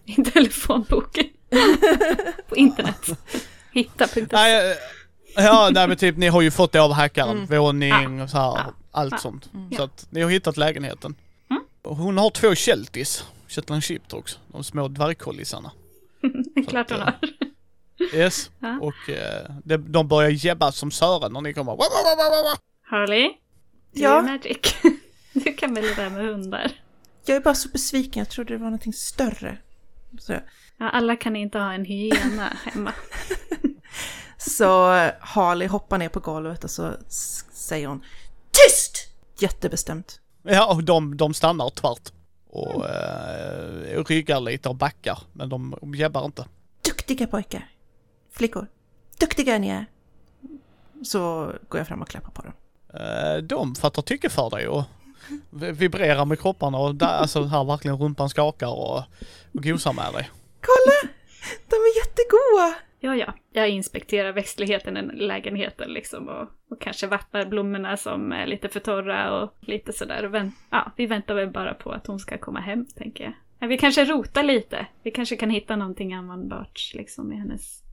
i telefonboken. på internet. Hitta.se. Nej, ja, nej men typ ni har ju fått det av hackaren. Mm. Våning och så här, Ja. allt Ja. sånt. Mm. Så att ni har hittat lägenheten. Hon har två Shelties, Shetland Sheepdogs, de små dvärgkollisarna. Klart hon har. Yes. Ja. Och eh, de, de börjar jäbbas som Sören när ni kommer. Wa, wa, wa, wa, wa, wa. Harley? Du Ja? är Magic. Du kan väl det där med hundar? Jag är bara så besviken, jag trodde det var någonting större. Så, Ja, alla kan inte ha en hyena hemma. så eh, Harley hoppar ner på golvet och så säger hon Tyst! Jättebestämt. Ja, och de, de stannar tvärt. Och eh, ryggar lite och backar. Men de jäbbar inte. Duktiga pojkar. Flickor. Duktiga ni är. Så går jag fram och klappar på dem. Eh, de fattar tycke för dig och vi- vibrerar med kropparna och där, alltså här verkligen rumpan skakar och, och gosar med dig. Kolla! De är jättegoda! Ja, ja. Jag inspekterar växtligheten i lägenheten liksom och, och kanske vattnar blommorna som är lite för torra och lite sådär. Och vänt, ja, vi väntar väl bara på att hon ska komma hem, tänker jag. Ja, vi kanske rotar lite. Vi kanske kan hitta någonting användbart liksom i hennes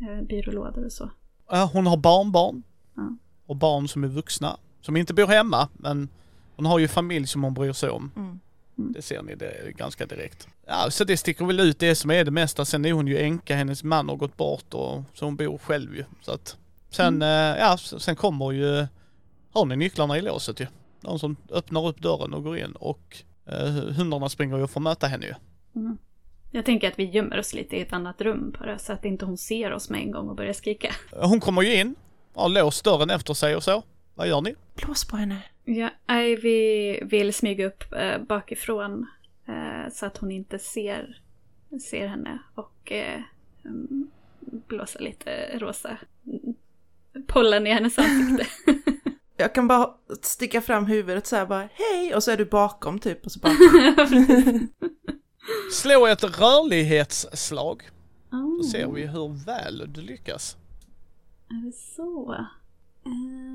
eh, byrålådor och så. Ja, hon har barnbarn. Ja. Och barn som är vuxna. Som inte bor hemma men hon har ju familj som hon bryr sig om. Mm. Det ser ni det ganska direkt. Ja, så det sticker väl ut det som är det mesta. Sen är hon ju änka, hennes man har gått bort och så hon bor själv ju. Så att sen, eh, ja, sen kommer ju, har ni nycklarna i låset ju. Någon som öppnar upp dörren och går in och eh, hundarna springer ju och får möta henne ju. Mm. Jag tänker att vi gömmer oss lite i ett annat rum bara så att inte hon ser oss med en gång och börjar skrika. Hon kommer ju in, har låst dörren efter sig och så. Vad gör ni? Blås på henne. Ja, Ivy vill smyga upp eh, bakifrån eh, så att hon inte ser, ser henne och eh, mm, blåsa lite rosa pollen i hennes ansikte. Jag kan bara sticka fram huvudet så här bara hej och så är du bakom typ och så bara Slå ett rörlighetsslag. oh, Så ser vi hur väl du lyckas. Är det så? Eh,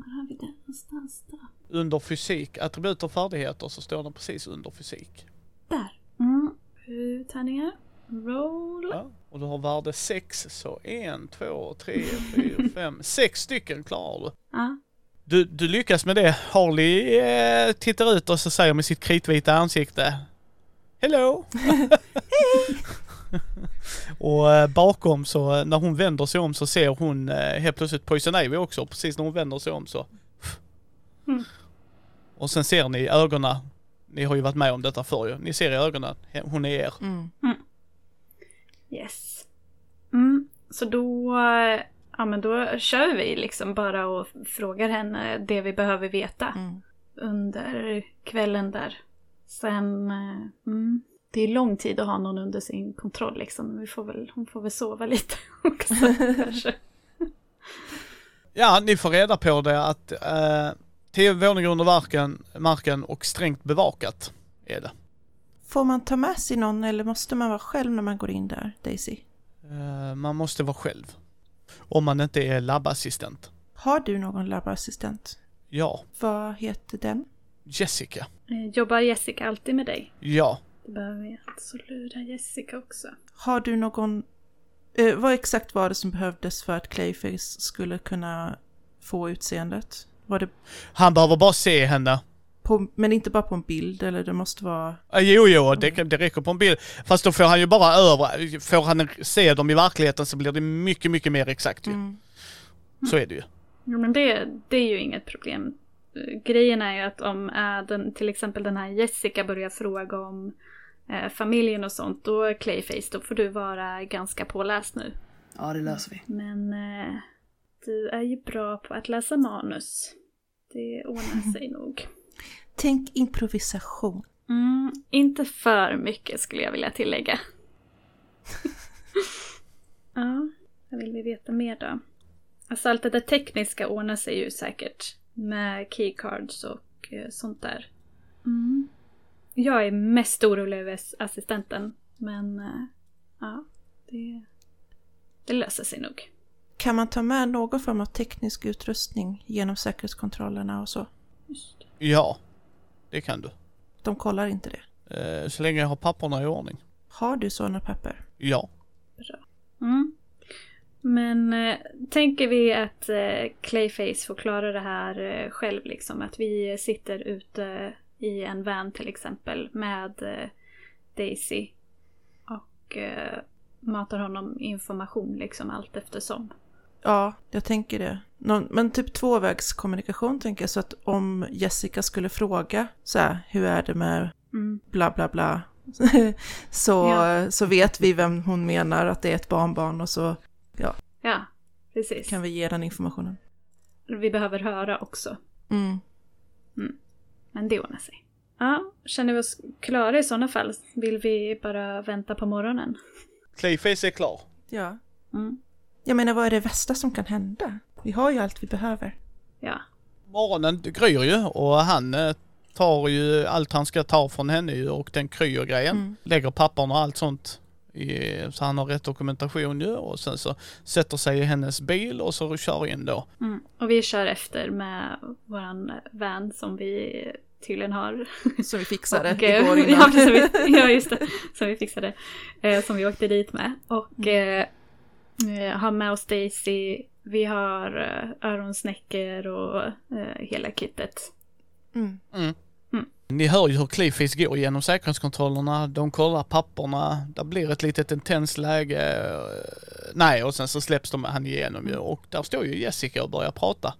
var har vi det någonstans då? Under fysik, attribut och färdigheter så står den precis under fysik. Där. Mm. Tärningar. Roll. Ja, och du har värde 6 så 1, 2, 3, 4, 5, 6 stycken klarar du. Ja. Du, du lyckas med det. Harley eh, tittar ut och så säger med sitt kritvita ansikte Hello! och eh, bakom så, när hon vänder sig om så ser hon eh, helt plötsligt Poison Ivy också. Precis när hon vänder sig om så. Mm. Och sen ser ni i ögonen, ni har ju varit med om detta förr ju. Ni ser i ögonen, hon är er. mm. Yes. Mm. Så då, ja men då kör vi liksom bara och frågar henne det vi behöver veta Mm. under kvällen där. Sen, eh, mm, det är lång tid att ha någon under sin kontroll liksom. Men vi får väl, hon får väl sova lite också kanske. Ja, ni får reda på det att eh, tio våningar under marken, marken och strängt bevakat är det. Får man ta med sig någon eller måste man vara själv när man går in där, Daisy? Eh, man måste vara själv. Om man inte är labbassistent. Har du någon labbassistent? Ja, Vad heter den? Jessica. Eh, Jobbar Jessica alltid med dig? Ja, Det behöver vi alltså lura Jessica också. Har du någon... Eh, vad exakt var det som behövdes för att Clayface skulle kunna få utseendet? Var det han behöver bara se henne. på, men inte bara på en bild eller det måste vara... Eh, jo, jo, det, det räcker på en bild. Fast då får han ju bara över, får han se dem i verkligheten så blir det mycket, mycket mer exakt ju. Mm. Så är det ju. Ja, men det, det är ju inget problem. Eh, Grejen är ju att om äh, den, till exempel den här Jessica börjar fråga om eh, familjen och sånt, då Clayface, då får du vara ganska påläst nu. Ja, det löser vi. Men eh, du är ju bra på att läsa manus. Det ordnar sig nog. Tänk improvisation. Mm, inte för mycket skulle jag vilja tillägga. ja, vad vill vi veta mer då? Alltså allt det där tekniska ordnar sig ju säkert. Med keycards och eh, sånt där. Mm. Jag är mest orolig över assistenten. Men eh, ja, det... det löser sig nog. Kan man ta med någon form av teknisk utrustning genom säkerhetskontrollerna och så? Ja, det kan du. De kollar inte det. Eh, Så länge jag har papperna i ordning. Har du sådana papper? Ja. Mm. Men eh, tänker vi att eh, Clayface får klara det här eh, själv liksom? Att vi sitter ute i en van till exempel med eh, Daisy och eh, matar honom information liksom allt eftersom. Ja, jag tänker det. Någon, men typ tvåvägskommunikation tänker jag, så att om Jessica skulle fråga så här, hur är det med Mm. bla bla bla, så, Ja. så vet vi vem hon menar att det är ett barnbarn och så Ja, precis. kan vi ge den informationen. Vi behöver höra också. Mm. Men det ordnar sig. Ja, känner vi oss klara i sådana fall? Vill vi bara vänta på morgonen? Clayface är klar. Ja. Mm. Jag menar, vad är det värsta som kan hända? Vi har ju allt vi behöver. Ja. Morgonen gryr ju och han eh, tar ju allt han ska ta från henne ju och den kryo-grejen. Mm. Lägger papperna och allt sånt i, så han har rätt dokumentation ju och sen så sätter sig i hennes bil och så kör in då. Mm. Och vi kör efter med våran van som vi tydligen har. Som vi fixade Och, eh, igår ja, innan. som vi, ja, just det. Som vi fixade. Eh, som vi åkte dit med. Och eh, eh, har med oss Daisy. Vi har eh, öronsnäckor och eh, hela kittet. Mm. Ni hör ju hur Clayface går genom säkerhetskontrollerna, de kollar papperna, det blir ett litet intensst läge. eh, Nej, och sen så släpps de han igenom ju och där står ju Jessica och börjar prata.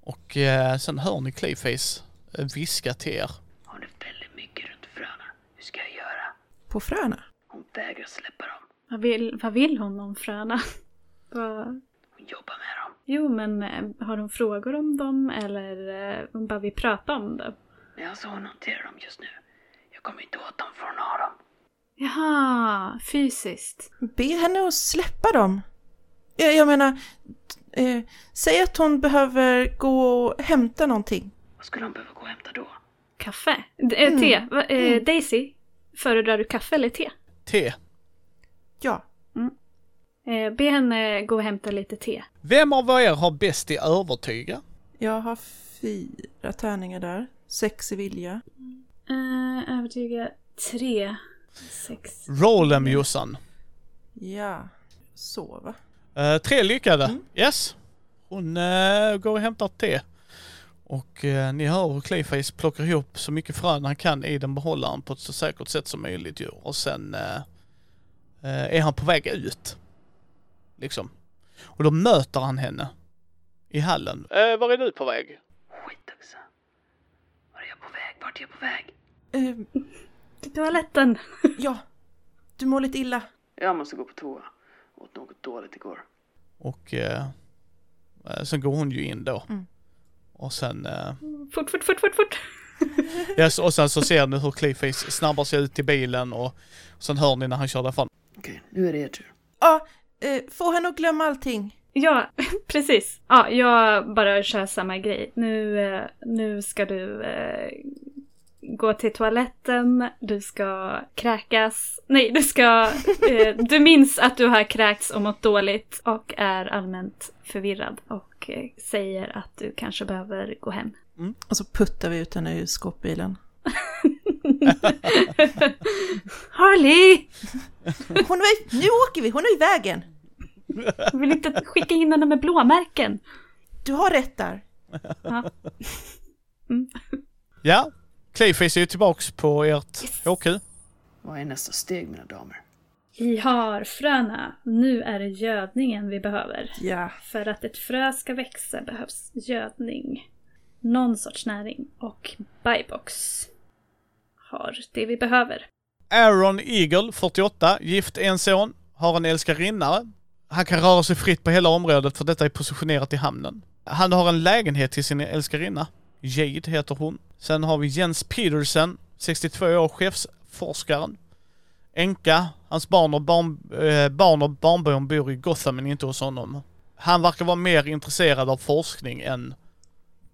Och eh, sen hör ni Clayface eh, viska till er. Har det väldigt mycket runt fröna. Hur ska jag göra? På fröna? Hon vägrar släppa dem. Vad vill, vad vill hon om fröna? Vad- Hon jobbar med dem. Jo, men eh, har hon frågor om dem eller eh, hon bara vill prata om det? Men jag sa hon hanterar dem just nu. Jag kommer inte åt dem för hon har dem. Jaha, fysiskt. Be henne att släppa dem. Jag, jag menar, eh, säg att hon behöver gå och hämta någonting. Skulle hon behöva gå och hämta då? Kaffe? D- eh, te? Va, eh, Daisy? Föredrar du kaffe eller te? Te. Ja, Eh, be henne gå och hämta lite te. Vem av er har bäst i övertyga? jag har fyra tärningar där. Sex i vilja. Eh, övertyga tre, sex. Roll em Jossan. Ja, så va? Eh, tre lyckade. Mm. Yes. Hon eh, går och hämtar te. Och eh, ni hör hur Clayface plockar ihop så mycket frön han kan i den behållaren på ett så säkert sätt som möjligt ju. Och sen eh, eh, är han på väg ut. Liksom. Och då möter han henne. I hallen. Eh, var är du på väg? Skit också. Var är jag på väg? Vart är jag på väg? Eh, Till toaletten. ja, du mår lite illa. Jag måste gå på toa. Åt något dåligt igår. Och eh, eh, sen går hon ju in då. Mm. Och sen eh, Fort, fort, fort, fort, fort. Yes, och sen så ser ni hur Clayface snabbar sig ut till bilen och sen hör ni när han kör därifrån. Okej, nu är det er tur. Ja, eh, få henne att glömma allting. Ja, precis. Ja, jag bara kör samma grej. Nu, eh, nu ska du eh, gå till toaletten, du ska kräkas. Nej, du ska... Eh, du minns att du har kräkts och mått dåligt och är allmänt förvirrad och eh, säger att du kanske behöver gå hem. Och så puttar vi ut henne ur skåpbilen. Harley! Hon är, nu åker vi, hon är i vägen. Jag vill inte skicka in henne med blåmärken. Du har rätt där. Ja. Ja, Clayface är ju tillbaks på ert Yes. HQ. Vad är nästa steg mina damer? Vi har fröna. Nu är det gödningen vi behöver. Ja, För att ett frö ska växa behövs gödning. Någon sorts näring. Och Bybox har det vi behöver. Aaron Eagle, 48, gift, en son, har en älskarinnare. Han kan röra sig fritt på hela området för detta är positionerat i hamnen. Han har en lägenhet till sin älskarinna. Jade heter hon. Sen har vi Jens Petersen, 62 år, chefsforskaren. Enka, hans barn och, barn, eh, barn och barnbarn bor i Gotham men inte hos honom. Han verkar vara mer intresserad av forskning än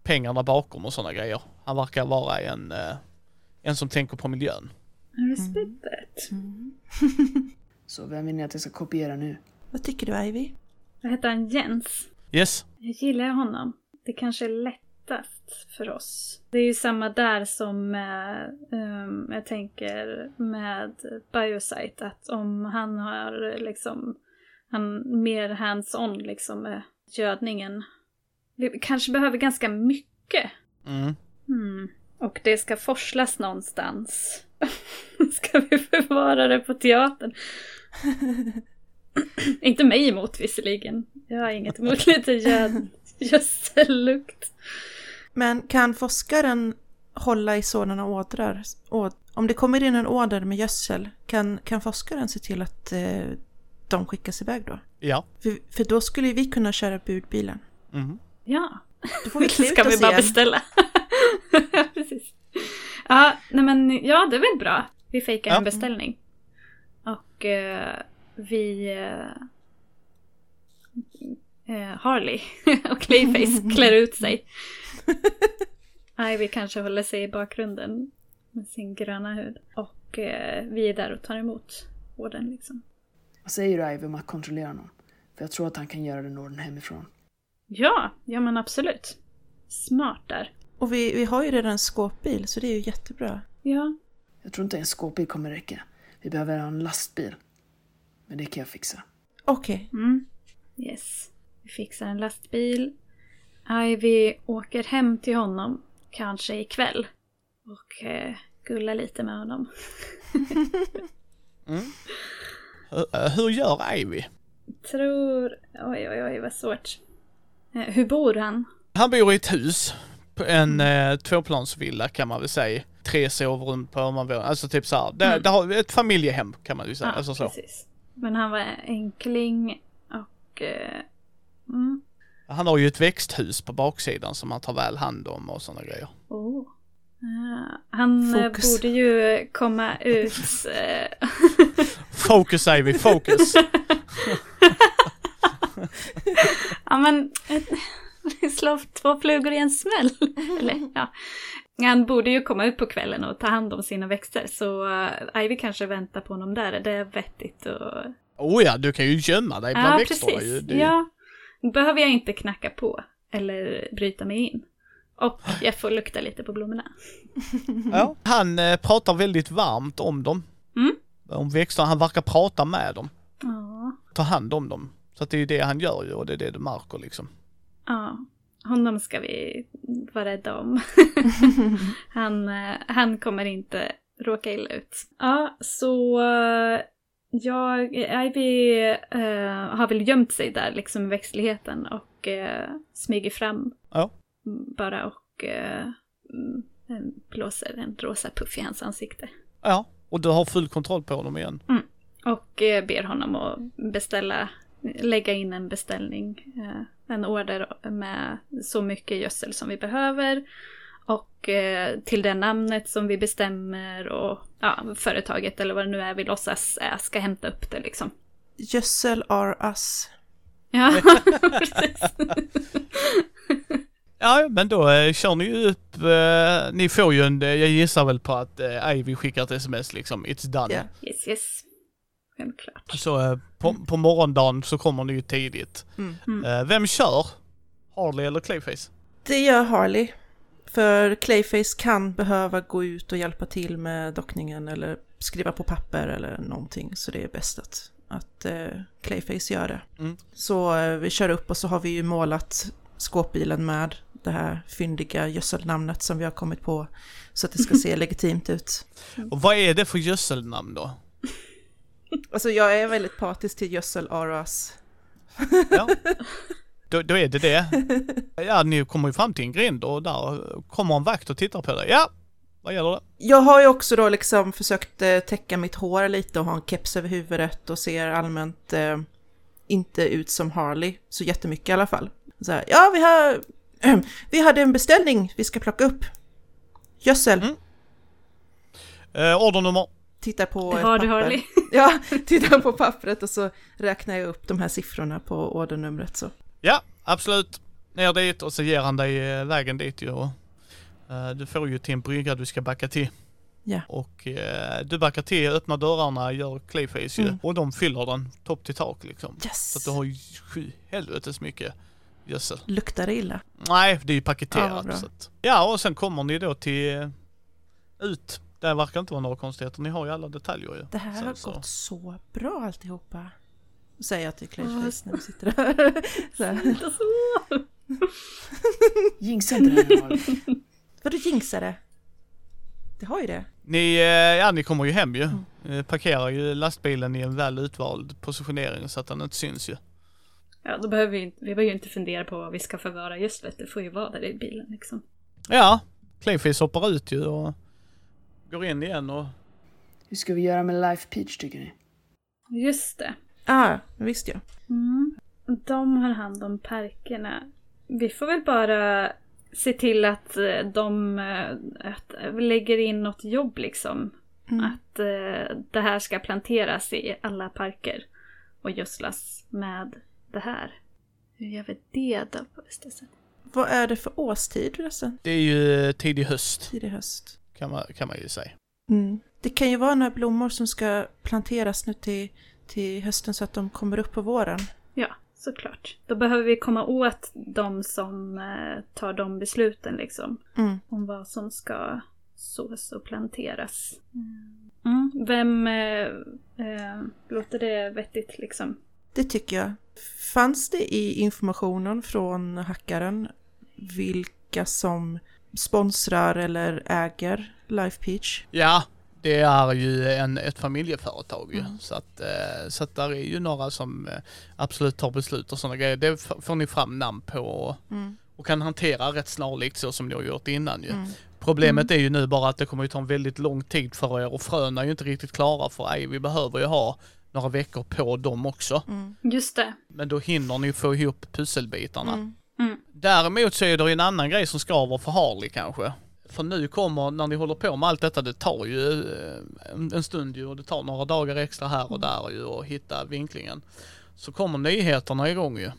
pengarna bakom och sådana grejer. Han verkar vara en, eh, en som tänker på miljön. Respect that. Så vem vill ni att jag ska kopiera nu? Vad tycker du Ivy? Vad heter han? Jens? Yes. Jag gillar honom. Det kanske är lättast för oss. Det är ju samma där som med, ehm, jag tänker med Biosite, att om han har liksom, han mer hands-on liksom med gödningen. Vi kanske behöver ganska mycket. Mm. Hmm. Och det ska forslas någonstans. ska vi förvara det på teatern? Inte mig emot visserligen. Jag har inget emot lite göd, gödsellukt. Men kan forskaren hålla i sådana ådrar? Om det kommer in en åder med gödsel, kan, kan forskaren se till att eh, de skickas iväg då? Ja. För, för då skulle vi kunna köra budbilen. Mhm. Ja. Då får vi klä Ska vi bara igen. beställa? Ja, Precis. Ja, nej men ja, det är väl bra. Vi fejkar Ja. en beställning. Och eh, vi... Eh, eh, Harley och Clayface klär ut sig. Ivy kanske håller sig i bakgrunden med sin gröna hud. Och eh, vi är där och tar emot orden liksom. Vad säger du Ivy om att kontrollera någon? För jag tror att han kan göra den orden hemifrån. Ja, ja men absolut. Smart där. Och vi, vi har ju redan en skåpbil, så det är ju jättebra. Ja, Jag tror inte en skåpbil kommer räcka. Vi behöver en lastbil. Men det kan jag fixa. Okej, Mm. Yes. Vi fixar en lastbil. Ivy åker hem till honom, kanske ikväll. Och eh, gullar lite med honom. Hur, eh, hur gör Ivy? Tror... Oj, oj, oj, vad svårt. Eh, hur bor han? Han bor i ett hus. En eh, tvåplansvilla kan man väl säga. Tre sovrum på ovanvåningen. Alltså typ såhär. Det, Mm. det har ett familjehem kan man ju säga. alltså så. precis. Men han var enkling och... Eh, mm. Han har ju ett växthus på baksidan som han tar väl hand om och sådana grejer. Oh. Ah, han eh, Fokus. borde ju komma ut... Eh, Focus Ivy, focus! Ja men, slå två flugor i en smäll. Eller ja. Han borde ju komma ut på kvällen och ta hand om sina växter så uh, Ivy kanske väntar på honom där. Det är vettigt och... oh ja, du kan ju gömma dig bland Ja växterna precis. ju. Det, Ja. Behöver jag inte knacka på eller bryta mig in. Och jag får lukta lite på blommorna. ja. Han eh, pratar väldigt varmt om dem. Mm. Om växterna, han verkar prata med dem. Ja. Ta hand om dem. Så det är ju det han gör ju och det är det du märker liksom. Ja. Honom ska vi vara rädda om. han, eh, han kommer inte råka illa ut. Ja, så jag, Ivy eh, har väl gömt sig där liksom i växtligheten och uh, smyger fram Ja. mm, bara och eh, mm, blåser en rosa puff i hans ansikte. Ja, och du har full kontroll på dem igen. Och eh, ber honom att beställa, lägga in en beställning, eh, en order med så mycket gödsel som vi behöver. Och eh, till det namnet som vi bestämmer och ja, företaget eller vad det nu är vi låtsas är ska hämta upp det liksom. gödsel are us. Ja, precis. Ja, men då eh, kör ni ju upp, eh, ni får ju en, eh, jag gissar väl på att eh, Ivy skickar ett sms liksom, it's done. Ja. Yes, yes. Självklart. Så eh, på, på morgondagen så kommer ni ju tidigt. Mm. Mm. Eh, vem kör? Harley eller Clayface? Det gör Harley. För Clayface kan behöva gå ut och hjälpa till med dockningen eller skriva på papper eller någonting. Så det är bäst att, att eh, Clayface gör det. Mm. Så eh, vi kör upp och så har vi ju målat skåpbilen med det här fyndiga gödselnamnet som vi har kommit på. Så att det ska se legitimt ut. Och vad är det för gödselnamn då? Alltså jag är väldigt patisk till gödsel Aras. Ja. Då, då är det det. Ja, ni kommer ju fram till en grind och där kommer en vakt och tittar på dig. Ja, vad gäller det? Jag har ju också då liksom försökt eh, täcka mitt hår lite och ha en keps över huvudet och ser allmänt eh, inte ut som Harley, så jättemycket i alla fall. Så här, ja, vi har, vi hade en beställning vi ska plocka upp. Gödsel. Mm. Eh, ordernummer. Tittar på Det ett har du papper. Harley. Ja, tittar på pappret och så räknar jag upp de här siffrorna på ordernumret så. Ja, absolut. Ner dit och så ger han dig eh, vägen dit ju. Och, eh, du får ju till en brygga du ska backa till. Ja. Och eh, du backar till, öppnar dörrarna, gör clayface ju. Mm. Och de fyller den topp till tak liksom. Yes! Så att du har ju sju helvetes mycket gödsel. Luktar det illa? Nej, det är ju Ja, paketerat. bra. så att, ja, och sen kommer ni då till ut. Det verkar inte vara några konstigheter. Ni har ju alla detaljer ju. Det här Sen har så- gått så bra alltihopa. Säger jag till Clayface när vi sitter där. Så här. Jinxa inte det här. Vadå jinxade? Det har ju det. Ni, eh, ja ni kommer ju hem ju. Mm. Eh, Parkerar ju lastbilen i en väl utvald positionering så att den inte syns ju. Ja, då behöver vi inte, vi behöver ju inte fundera på vad vi ska förvara gödslet. Det får ju vara där i bilen liksom. Ja, Clayface hoppar ut ju och går in igen och Hur ska vi göra med Life Peach tycker ni? Just det. Ah, visst ja. Mm. De har hand om parkerna. Vi får väl bara se till att eh, de eh, att lägger in något jobb liksom. Mm. Att eh, det här ska planteras i alla parker och gödslas med det här. Hur gör vi det då på bästa sätt? Vad är det för årstid förresten? det är ju tidig höst Tidig höst. kan man, kan man ju säga. Mm. Det kan ju vara några blommor som ska planteras nu till, till hösten så att de kommer upp på våren. Ja, såklart. Då behöver vi komma åt de som eh, tar de besluten liksom. Mm. om vad som ska sås och planteras. Mm. Vem eh, eh, låter det vettigt liksom? Det tycker jag. Fanns det i informationen från hackaren vilka som sponsrar eller äger Life Peach? Ja, det är ju en, ett familjeföretag ju. Mm. Så att, eh, så att där är ju några som eh, absolut tar beslut och sådana grejer. Det får ni fram namn på och, Mm. och kan hantera rätt snarlikt så som ni har gjort innan ju. Mm. Problemet är ju nu bara att det kommer ju ta en väldigt lång tid för er och fröna är ju inte riktigt klara för ej, vi behöver ju ha några veckor på dem också. Mm. Just det. Men då hinner ni få ihop pusselbitarna. Mm. Mm. Däremot så är det en annan grej som skaver för Harley kanske. För nu kommer, när ni håller på med allt detta, det tar ju eh, en en stund ju och det tar några dagar extra här och där ju och hitta vinklingen. Så kommer nyheterna igång ju.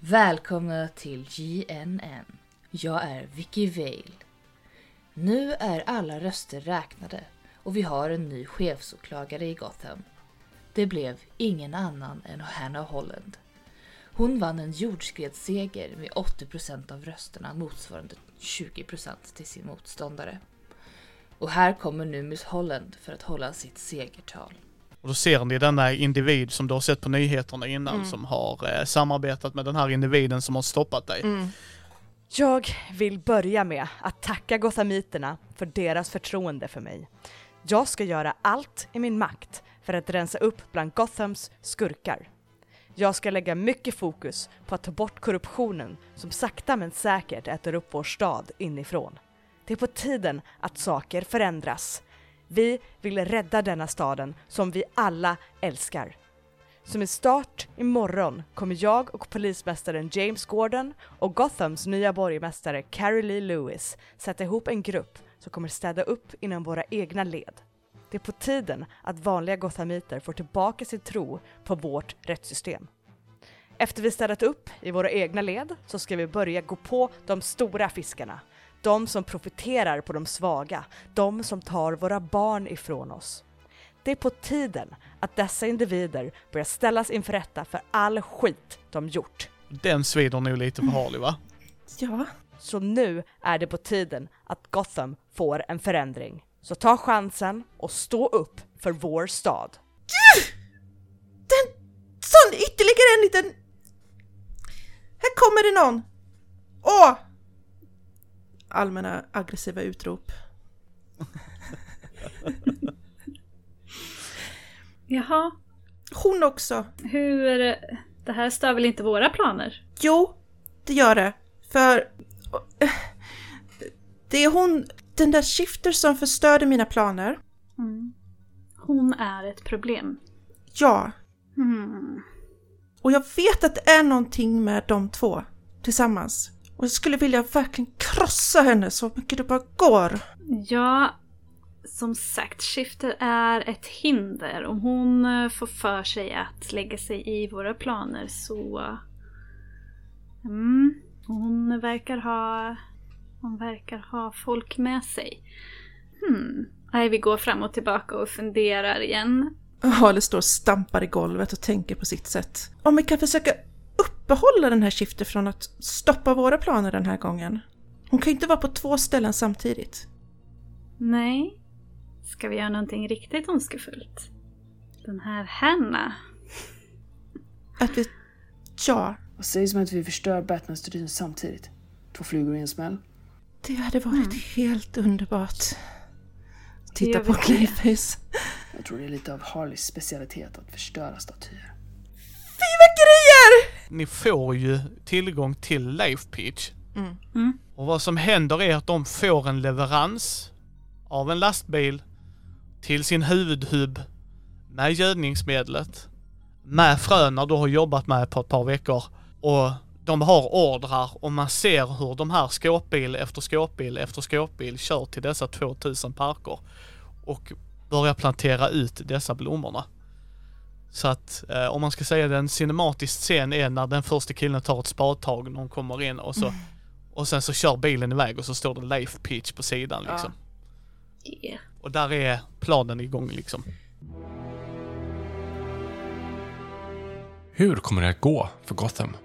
Välkomna till JNN. Jag är Vicky Vale. Nu är alla röster räknade och vi har en ny chefsåklagare i Gotham. Det blev ingen annan än Hannah Holland. Hon vann en jordskredsseger med 80% av rösterna motsvarande 20% till sin motståndare. Och här kommer nu Miss Holland för att hålla sitt segertal. Och då ser ni denna individ som du har sett på nyheterna innan Mm. som har eh, samarbetat med den här individen som har stoppat dig. Mm. Jag vill börja med att tacka gothamiterna för deras förtroende för mig. Jag ska göra allt i min makt för att rensa upp bland Gothams skurkar. Jag ska lägga mycket fokus på att ta bort korruptionen som sakta men säkert äter upp vår stad inifrån. Det är på tiden att saker förändras. Vi vill rädda denna staden som vi alla älskar. Som en start imorgon kommer jag och polismästaren James Gordon och Gothams nya borgmästare Carrie Lee Lewis sätta ihop en grupp som kommer städa upp inom våra egna led. Det är på tiden att vanliga gothamiter får tillbaka sin tro på vårt rättssystem. Efter vi städat upp i våra egna led så ska vi börja gå på de stora fiskarna. De som profiterar på de svaga, de som tar våra barn ifrån oss. Det är på tiden att dessa individer börjar ställas inför rätta för all skit de gjort. Den svider nog lite för Harley va? Ja. Så nu är det på tiden att Gotham får en förändring. Så ta chansen och stå upp för vår stad. Den, sån ytterligare en liten... Här kommer det någon! Åh! Allmänna aggressiva utrop. Jaha, Hon också. hur... Det här stör väl inte våra planer? Jo, det gör det. För... Det är hon, den där Shifter som förstörde mina planer. Mm. Hon är ett problem. Ja. Hmm. Och jag vet att det är någonting med de två tillsammans. Och jag skulle vilja verkligen krossa henne så mycket det bara går. Ja, som sagt, skifter är ett hinder. Om hon eh, får för sig att lägga sig i våra planer så... Mm, hon verkar ha... Hon verkar ha folk med sig. Hmm. Nej, vi går fram och tillbaka och funderar igen. Harley står och stampar i golvet och tänker på sitt sätt. Om vi kan försöka uppehålla den här Shifter från att stoppa våra planer den här gången. Hon kan ju inte vara på två ställen samtidigt. Nej. Ska vi göra någonting riktigt ondskefullt? Den här Hanna. Att vi... Ja, Vad sägs om att vi förstör Batman-studien samtidigt? Två flugor i en smäll. det hade varit helt underbart. Titta på. Clayface. Jag tror det är lite av Harleys specialitet att förstöra statyer. Fyrverkerier! Ni får ju tillgång till Life Pitch. Mm. Mm. Och vad som händer är att de får en leverans av en lastbil till sin huvudhubb med gödningsmedlet, med fröna du har jobbat med på ett par veckor och de har ordrar och man ser hur de här skåpbil efter skåpbil efter skåpbil kör till dessa 2000 parker och börjar plantera ut dessa blommorna. Så att eh, om man ska säga den cinematisk scen är när den första killen tar ett spadtag när hon kommer in och så och sen så kör bilen iväg och så står det Life Pitch på sidan liksom. Yeah. Och där är planen igång liksom. Hur kommer det att gå för Gotham?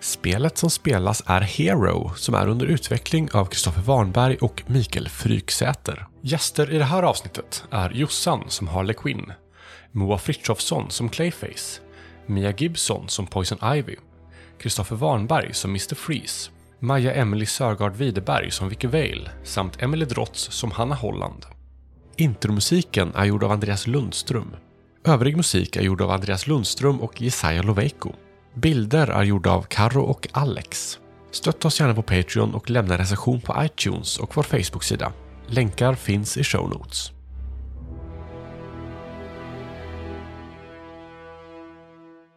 Spelet som spelas är Hero som är under utveckling av Kristoffer Warnberg och Mikael Fryksäter. Gäster i det här avsnittet är Jossan som Harley Quinn, Moa Frithiofsson som Clayface, Mia Gibson som Poison Ivy, Kristoffer Warnberg som Mr. Freeze, Maja Emily Sörgard Widerberg som Vicky Vale samt Emily Drotz som Hanna Holland. Intromusiken är gjord av Andreas Lundström. Övrig musik är gjord av Andreas Lundström och Jesaja Loveiko. Bilder är gjorda av Karo och Alex. Stötta oss gärna på Patreon och lämna recension på iTunes och vår Facebook-sida. Länkar finns i show notes.